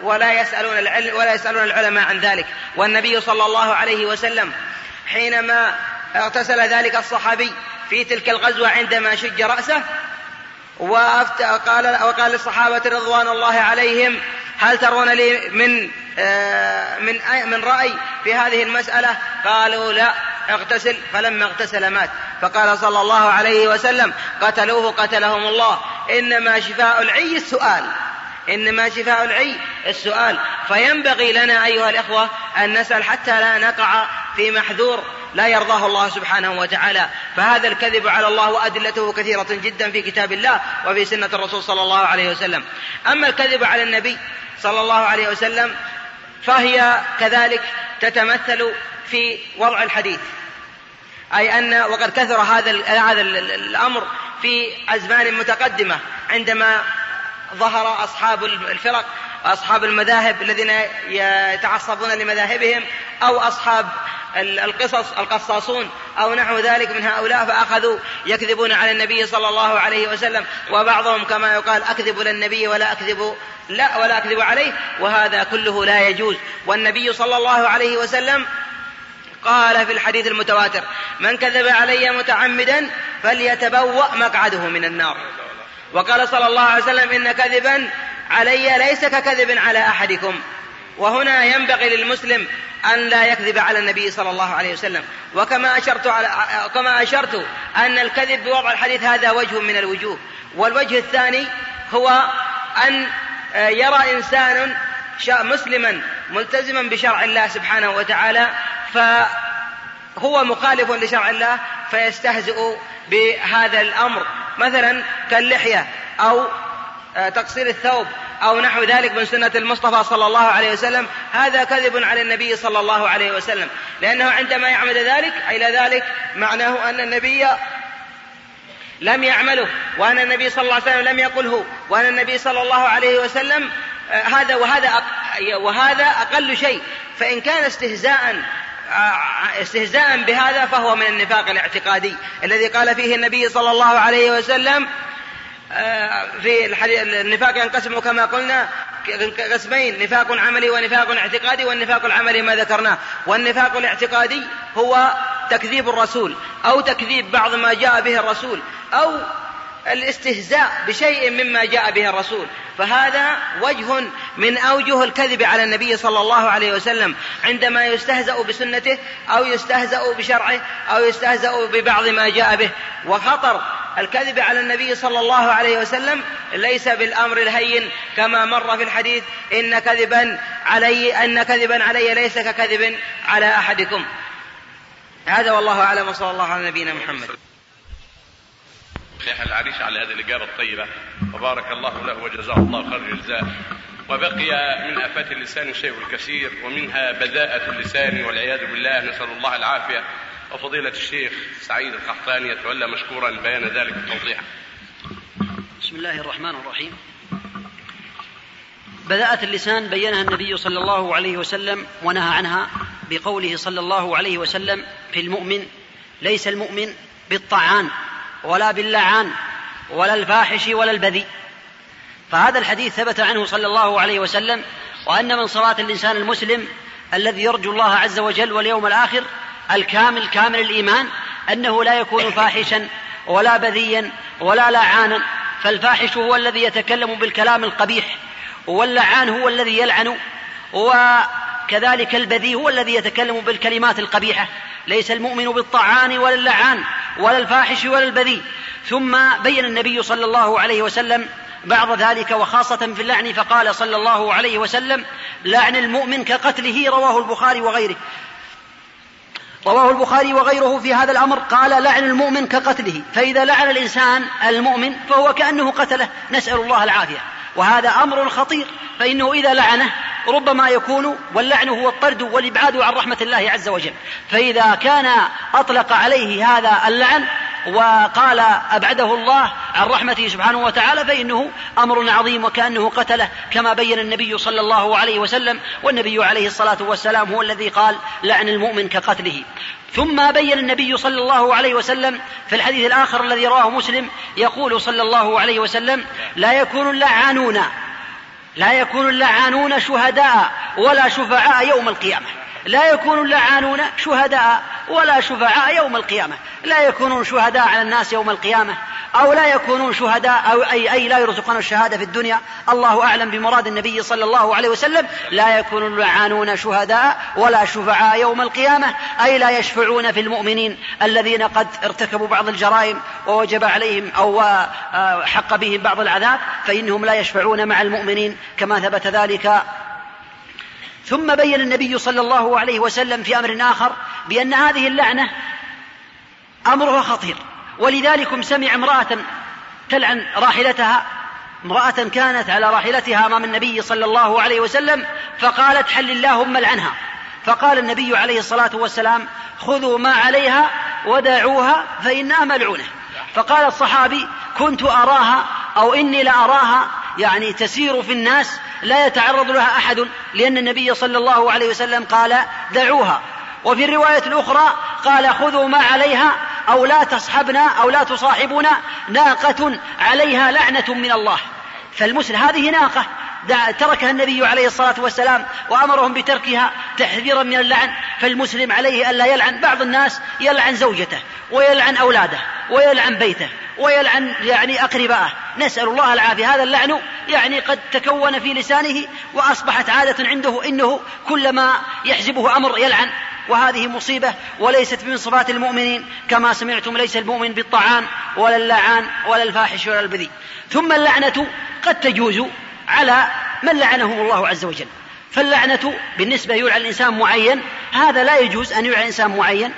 ولا يسألون العلم ولا يسألون العلماء عن ذلك. والنبي صلى الله عليه وسلم حينما اغتسل ذلك الصحابي في تلك الغزوة عندما شج رأسه وقال وقال للصحابة رضوان الله عليهم هل ترون لي من آه، من من رأي في هذه المسألة؟ قالوا لا اغتسل. فلما اغتسل مات. فقال صلى الله عليه وسلم قتلوه قتلهم الله. إنما شفاء العي السؤال. إنما شفاء العي السؤال. فينبغي لنا أيها الإخوة أن نسأل حتى لا نقع في محذور لا يرضاه الله سبحانه وتعالى. فهذا الكذب على الله وأدلته كثيرة جدا في كتاب الله وفي سنة الرسول صلى الله عليه وسلم. أما الكذب على النبي صلى الله عليه وسلم فهي كذلك تتمثل في وضع الحديث. أي أن وقد كثر هذا هذا الأمر في أزمان متقدمة عندما ظهر أصحاب الفرق وأصحاب المذاهب الذين يتعصبون لمذاهبهم أو أصحاب القصص القصاصون أو نحو ذلك من هؤلاء فأخذوا يكذبون على النبي صلى الله عليه وسلم وبعضهم كما يقال أكذب للنبي ولا أكذب لا ولا أكذب عليه وهذا كله لا يجوز. والنبي صلى الله عليه وسلم قال في الحديث المتواتر من كذب علي متعمدا فليتبوأ مقعده من النار. وقال صلى الله عليه وسلم إن كذبا علي ليس ككذب على أحدكم. وهنا ينبغي للمسلم أن لا يكذب على النبي صلى الله عليه وسلم. وكما أشرت على كما أشرت أن الكذب بوضع الحديث هذا وجه من الوجوه. والوجه الثاني هو أن يرى إنسان مسلما ملتزما بشرع الله سبحانه وتعالى فهو مخالف لشرع الله فيستهزئ بهذا الأمر. مثلا كاللحية أو تقصير الثوب أو نحو ذلك من سنة المصطفى صلى الله عليه وسلم هذا كذب على النبي صلى الله عليه وسلم لأنه عندما يعمل ذلك إلى ذلك معناه أن النبي لم يعمله وأن النبي صلى الله عليه وسلم لم يقله وأن النبي صلى الله عليه وسلم آه، هذا وهذا وهذا أقل شيء فإن كان استهزاء آه، استهزاء بهذا فهو من النفاق الاعتقادي الذي قال فيه النبي صلى الله عليه وسلم آه، في النفاق ينقسم كما قلنا قسمين نفاق عملي ونفاق اعتقادي والنفاق العملي ما ذكرناه. والنفاق الاعتقادي هو تكذيب الرسول أو تكذيب بعض ما جاء به الرسول أو الاستهزاء بشيء مما جاء به الرسول. فهذا وجه من أوجه الكذب على النبي صلى الله عليه وسلم. عندما يستهزأ بسنته أو يستهزأ بشرعه أو يستهزأ ببعض ما جاء به. وخطر الكذب على النبي صلى الله عليه وسلم ليس بالأمر الهين كما مر في الحديث إن كذبا علي إن كذبا علي ليس ككذب على أحدكم. هذا والله أعلم وصلى الله على نبينا محمد. شيخ العريش على هذه الإجابة الطيبة. وبارك الله له وجزاه الله خير الجزاء. وبقي من آفات اللسان الشيء الكثير ومنها بذاءة اللسان والعياذ بالله نسأل الله العافية. وفضيلة الشيخ سعيد القحطاني يتولى مشكورا بيان ذلك التوضيح بسم الله الرحمن الرحيم. بذاءة اللسان بينها النبي صلى الله عليه وسلم ونهى عنها بقوله صلى الله عليه وسلم في المؤمن ليس المؤمن بالطعان ولا باللعان ولا الفاحش ولا البذيء. فهذا الحديث ثبت عنه صلى الله عليه وسلم وأن من صفات الإنسان المسلم الذي يرجو الله عز وجل واليوم الآخر الكامل كامل الإيمان أنه لا يكون فاحشا ولا بذيا ولا لعانا فالفاحش هو الذي يتكلم بالكلام القبيح واللعان هو الذي يلعن وكذلك البذيء هو الذي يتكلم بالكلمات القبيحة. ليس المؤمن بالطعان ولا اللعان ولا الفاحش ولا البذيء. ثم بين النبي صلى الله عليه وسلم بعض ذلك وخاصة في اللعن فقال صلى الله عليه وسلم لعن المؤمن كقتله رواه البخاري وغيره. رواه البخاري وغيره في هذا الأمر قال لعن المؤمن كقتله. فإذا لعن الإنسان المؤمن فهو كأنه قتله نسأل الله العافية. وهذا أمر خطير فإنه إذا لعنه ربما يكون واللعن هو الطرد والإبعاد عن رحمة الله عز وجل. فإذا كان أطلق عليه هذا اللعن وقال أبعده الله عن رحمته سبحانه وتعالى فإنه أمر عظيم وكأنه قتله كما بين النبي صلى الله عليه وسلم والنبي عليه الصلاة والسلام هو الذي قال لعن المؤمن كقتله. ثم بين النبي صلى الله عليه وسلم في الحديث الآخر الذي رواه مسلم يقول صلى الله عليه وسلم لا يكون اللعانون لا يكون اللعانون شهداء ولا شفعاء يوم القيامة. لا يكون اللعانون شهداء ولا شفعاء يوم القيامة. لا يكونون شهداء على الناس يوم القيامة. أو لا يكونون شهداء أو أي, أي لا يرزقون الشهادة في الدنيا. الله أعلم بمراد النبي صلى الله عليه وسلم. لا يكون اللعانون شهداء ولا شفعاء يوم القيامة. أي لا يشفعون في المؤمنين الذين قد ارتكبوا بعض الجرائم ووجب عليهم أو آه، حق بهم بعض العذاب. فإنهم لا يشفعون مع المؤمنين. كما ثبت ذلك ثم بين النبي صلى الله عليه وسلم في أمر آخر بأن هذه اللعنة أمرها خطير. ولذلك سمع امرأة تلعن راحلتها امرأة كانت على راحلتها أمام النبي صلى الله عليه وسلم فقالت حل اللهم لعنها فقال النبي عليه الصلاة والسلام خذوا ما عليها ودعوها فإنها ملعونة. فقال الصحابي كنت أراها أو إني لأراها يعني تسير في الناس لا يتعرض لها أحد لأن النبي صلى الله عليه وسلم قال دعوها. وفي الرواية الأخرى قال خذوا ما عليها أو لا تصحبنا أو لا تصاحبنا ناقة عليها لعنة من الله. فالمسلم هذه ناقة تركها النبي عليه الصلاة والسلام وأمرهم بتركها تحذيرا من اللعن فالمسلم عليه ألا يلعن بعض الناس يلعن زوجته ويلعن أولاده ويلعن بيته ويلعن يعني أقربائه. نسأل الله العافية هذا اللعن يعني قد تكون في لسانه وأصبحت عادة عنده إنه كلما يحزبه أمر يلعن. وهذه مصيبة وليست من صفات المؤمنين كما سمعتم ليس المؤمن بالطعام ولا اللعان ولا الفاحش ولا البذيء. ثم اللعنة قد تجوز على من لعنهم الله عز وجل. فاللعنة بالنسبة يلعن الإنسان معين هذا لا يجوز أن يلعن إنسان معين.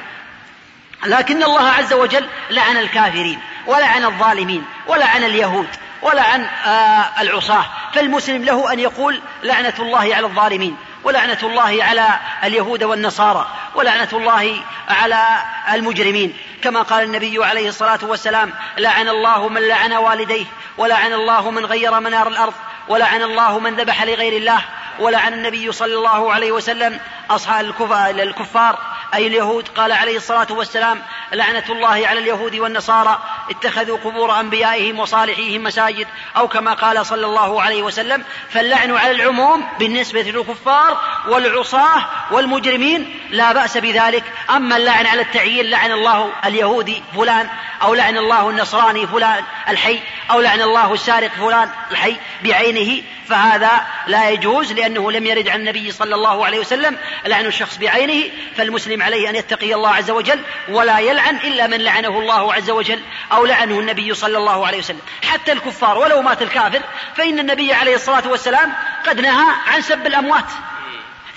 لكن الله عز وجل لعن الكافرين ولعن الظالمين ولعن اليهود ولعن آه العصاة. فالمسلم له أن يقول لعنة الله على الظالمين ولعنة الله على اليهود والنصارى ولعنة الله على المجرمين. كما قال النبي عليه الصلاة والسلام لعن الله من لعن والديه ولعن الله من غير منار الأرض ولعن الله من ذبح لغير الله ولعن النبي صلى الله عليه وسلم أصحاب الكفار أي اليهود؟ قال عليه الصلاة والسلام لعنة الله على اليهود والنصارى اتخذوا قبور أنبيائهم وصالحيهم مساجد أو كما قال صلى الله عليه وسلم فاللعن على العموم بالنسبة للكفار والعصاة والمجرمين لا بأس بذلك. أما اللعن على التعيين لعن الله اليهودي فلان أو لعن الله النصراني فلان الحي أو لعن الله السارق فلان الحي بعينه فهذا لا يجوز لأنه لم يرد عن النبي صلى الله عليه وسلم لعن الشخص بعينه فالمسلم عليه أن يتقي الله عز وجل ولا يلعن إلا من لعنه الله عز وجل أو لعنه النبي صلى الله عليه وسلم. حتى الكفار ولو مات الكافر فإن النبي عليه الصلاة والسلام قد نهى عن سب الأموات.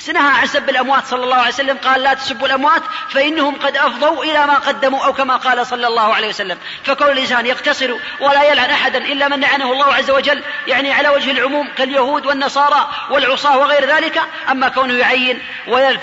نهى عن سب الأموات صلى الله عليه وسلم قال لا تسبوا الأموات فإنهم قد أفضوا إلى ما قدموا أو كما قال صلى الله عليه وسلم. فكون الإنسان يقتصر ولا يلعن أحدا إلا من لعنه الله عز وجل يعني على وجه العموم كاليهود والنصارى والعصاة وغير ذلك أما كونه يعين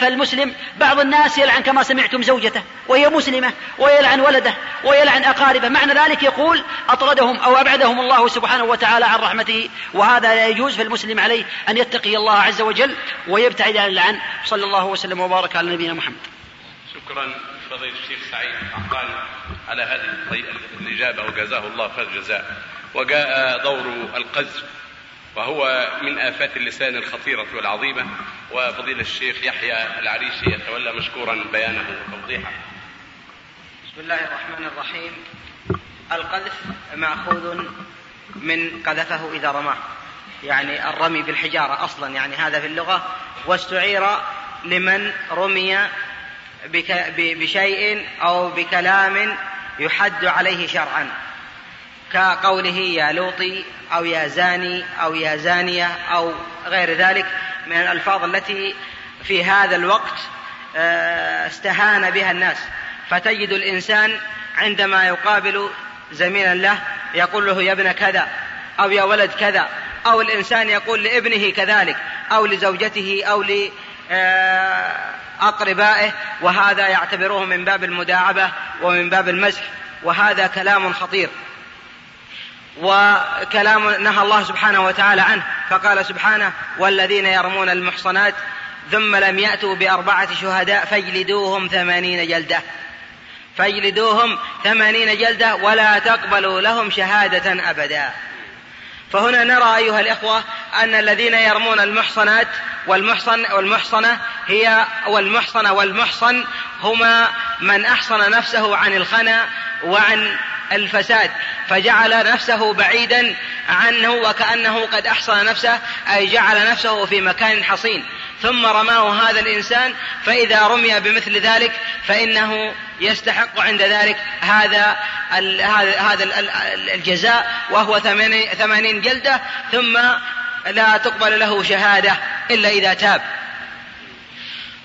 فالمسلم بعض الناس يلعن كما سمعتم زوجته وهي مسلمة ويلعن ولده ويلعن أقاربه. معنى ذلك يقول أطردهم أو أبعدهم الله سبحانه وتعالى عن رحمته وهذا لا يجوز فالمسلم عليه أن يتقي الله عز وجل ويبتعد عن اللعن صلى الله وسلم وبارك على نبينا محمد. شكرا فضيلة الشيخ سعيد عقبان على هذه الإجابة وجزاه الله خير الجزاء وجاء دور القذف وهو من آفات اللسان الخطيرة والعظيمة. وفضيلة الشيخ يحيى العريشي يتولى مشكورا بيانه وتوضيحه. بسم الله الرحمن الرحيم. القذف مأخوذ من قذفه إذا رماه. يعني الرمي بالحجارة أصلا يعني هذا في اللغة. واستعير لمن رمي بشيء أو بكلام يحد عليه شرعا. كقوله يا لوطي أو يا زاني أو يا زانية أو غير ذلك من الألفاظ التي في هذا الوقت آه، استهان بها الناس. فتجد الإنسان عندما يقابل زميلا له يقول له يا ابن كذا أو يا ولد كذا أو الإنسان يقول لابنه كذلك أو لزوجته أو لأقربائه وهذا يعتبروه من باب المداعبة ومن باب المزح وهذا كلام خطير. وكلام نهى الله سبحانه وتعالى عنه فقال سبحانه والذين يرمون المحصنات ثم لم يأتوا بأربعة شهداء فاجلدوهم ثمانين جلدة. فاجلدوهم ثمانين جلدة ولا تقبلوا لهم شهادة أبدا. فهنا نرى أيها الإخوة أن الذين يرمون المحصنات والمحصن والمحصنة هي والمحصنة والمحصن هما من أحصن نفسه عن الخنا وعن الفساد فجعل نفسه بعيدا عنه وكأنه قد أحصن نفسه أي جعل نفسه في مكان حصين. ثم رماه هذا الإنسان فإذا رمي بمثل ذلك فإنه يستحق عند ذلك هذا هذا الجزاء وهو ثمانين جلدة ثم لا تقبل له شهادة إلا إذا تاب.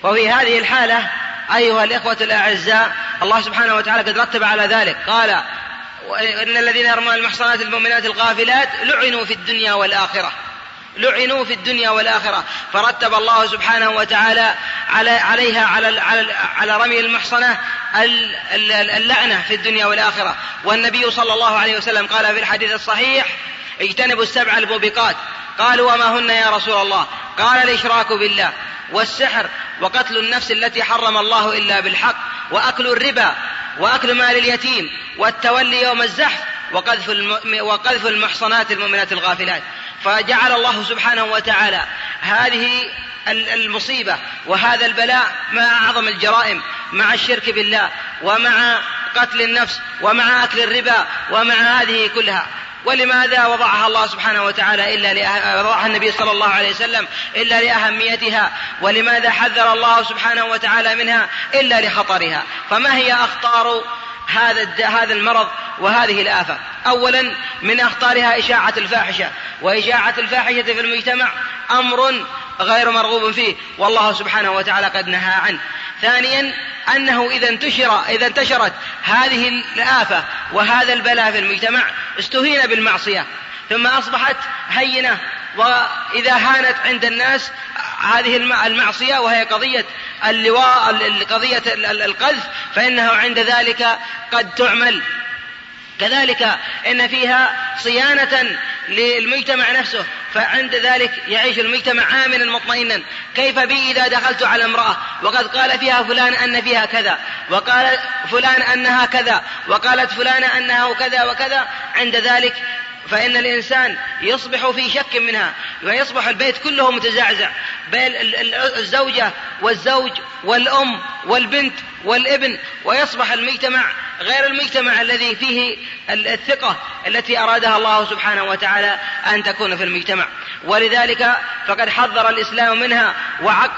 وفي هذه الحالة أيها الإخوة الأعزاء الله سبحانه وتعالى قد رتب على ذلك. قال إن الذين يرمون المحصنات المؤمنات الغافلات لعنوا في الدنيا والآخرة. لعنوا في الدنيا والآخرة. فرتب الله سبحانه وتعالى على عليها على على على رمي المحصنة اللعنة في الدنيا والآخرة. والنبي صلى الله عليه وسلم قال في الحديث الصحيح اجتنبوا السبع الموبقات. قالوا وما هن يا رسول الله؟ قال الإشراك بالله والسحر وقتل النفس التي حرم الله إلا بالحق وأكل الربا وأكل مال اليتيم والتولي يوم الزحف وقذف, وقذف المحصنات المؤمنات الغافلات. فجعل الله سبحانه وتعالى هذه المصيبة وهذا البلاء مع أعظم الجرائم مع الشرك بالله ومع قتل النفس ومع أكل الربا ومع هذه كلها. ولماذا وضعها الله سبحانه وتعالى إلا لأه... وضعها النبي صلى الله عليه وسلم إلا لأهميتها؟ ولماذا حذر الله سبحانه وتعالى منها إلا لخطرها؟ فما هي أخطار هذا هذا المرض وهذه الآفة. أولا من أخطارها إشاعة الفاحشة. وإشاعة الفاحشة في المجتمع أمر غير مرغوب فيه. والله سبحانه وتعالى قد نهى عنه. ثانيا أنه إذا انتشر إذا انتشرت هذه الآفة وهذا البلاء في المجتمع استهين بالمعصية. ثم أصبحت هينة. وإذا هانت عند الناس هذه المعصية وهي قضية اللواء قضية القذف فإنه عند ذلك قد تعمل. كذلك إن فيها صيانة للمجتمع نفسه فعند ذلك يعيش المجتمع امنا مطمئنا. كيف بي إذا دخلت على امرأة؟ وقد قال فيها فلان أن فيها كذا وقال فلان أنها كذا وقالت فلانه أنها كذا وكذا. عند ذلك فإن الإنسان يصبح في شك منها ويصبح البيت كله متزعزع. بين الزوجة والزوج والأم والبنت والابن ويصبح المجتمع غير المجتمع الذي فيه الثقة التي أرادها الله سبحانه وتعالى أن تكون في المجتمع. ولذلك فقد حذر الإسلام منها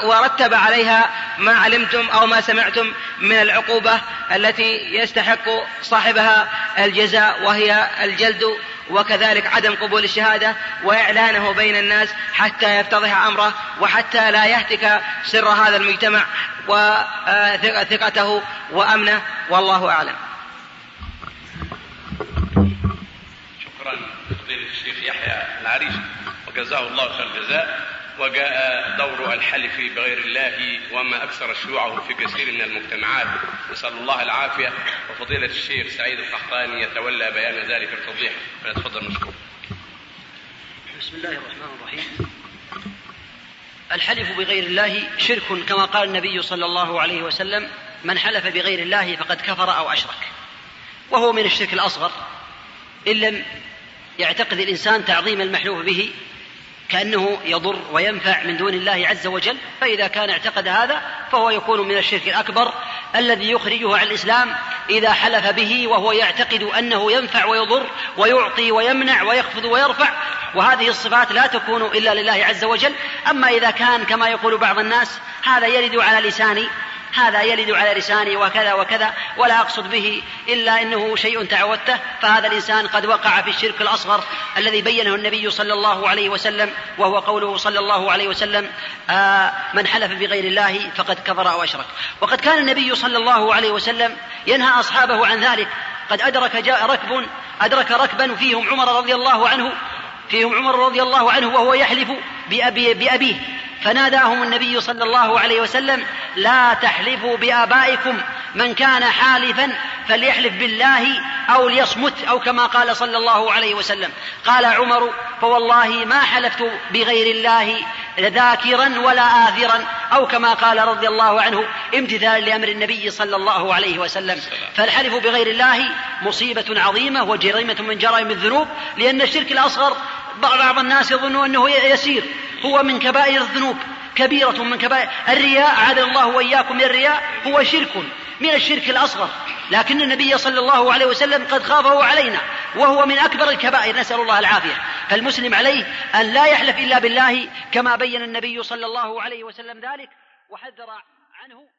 ورتب عليها ما علمتم أو ما سمعتم من العقوبة التي يستحق صاحبها الجزاء وهي الجلد وكذلك عدم قبول الشهادة وإعلانه بين الناس حتى يفتضح أمره وحتى لا يهتك سر هذا المجتمع وثقته وأمنه. والله أعلم. شكرا فضيلة الشيخ يحيى العريش. وجزاه الله خير الجزاء. وجاء دور الحلف بغير الله وما أكثر شيوعه في كثير من المجتمعات نسأل الله العافية وفضيلة الشيخ سعيد القحطاني يتولى بيان ذلك التوضيح فليتفضل مشكور. بسم الله الرحمن الرحيم. الحلف بغير الله شرك كما قال النبي صلى الله عليه وسلم من حلف بغير الله فقد كفر أو أشرك. وهو من الشرك الأصغر إن لم يعتقد الإنسان تعظيم المحلوف به كأنه يضر وينفع من دون الله عز وجل فإذا كان اعتقد هذا فهو يكون من الشرك الأكبر الذي يخرجه عن الإسلام إذا حلف به وهو يعتقد أنه ينفع ويضر ويعطي ويمنع ويخفض ويرفع وهذه الصفات لا تكون إلا لله عز وجل. أما إذا كان كما يقول بعض الناس هذا يرد على لساني هذا يلد على لساني وكذا وكذا ولا أقصد به إلا أنه شيء تعودته فهذا الإنسان قد وقع في الشرك الأصغر الذي بينه النبي صلى الله عليه وسلم وهو قوله صلى الله عليه وسلم آه من حلف بغير الله فقد كفر أو أشرك. وقد كان النبي صلى الله عليه وسلم ينهى أصحابه عن ذلك قد أدرك جاء ركب أدرك ركبا فيهم عمر رضي الله عنه فيهم عمر رضي الله عنه وهو يحلف بأبي بأبيه. فناداهم النبي صلى الله عليه وسلم لا تحلفوا بآبائكم من كان حالفا فليحلف بالله أو ليصمت أو كما قال صلى الله عليه وسلم. قال عمر فوالله ما حلفت بغير الله ذاكرا ولا آثرا. أو كما قال رضي الله عنه امتثالا لأمر النبي صلى الله عليه وسلم. فالحلف بغير الله مصيبة عظيمة وجريمة من جرائم الذنوب لأن الشرك الأصغر بعض الناس يظن أنه يسير. هو من كبائر الذنوب. كبيرة من كبائر. الرياء عاد الله وإياكم من الرياء هو شرك من الشرك الأصغر. لكن النبي صلى الله عليه وسلم قد خافه علينا وهو من أكبر الكبائر. نسأل الله العافية. فالمسلم عليه أن لا يحلف إلا بالله كما بين النبي صلى الله عليه وسلم ذلك وحذر عنه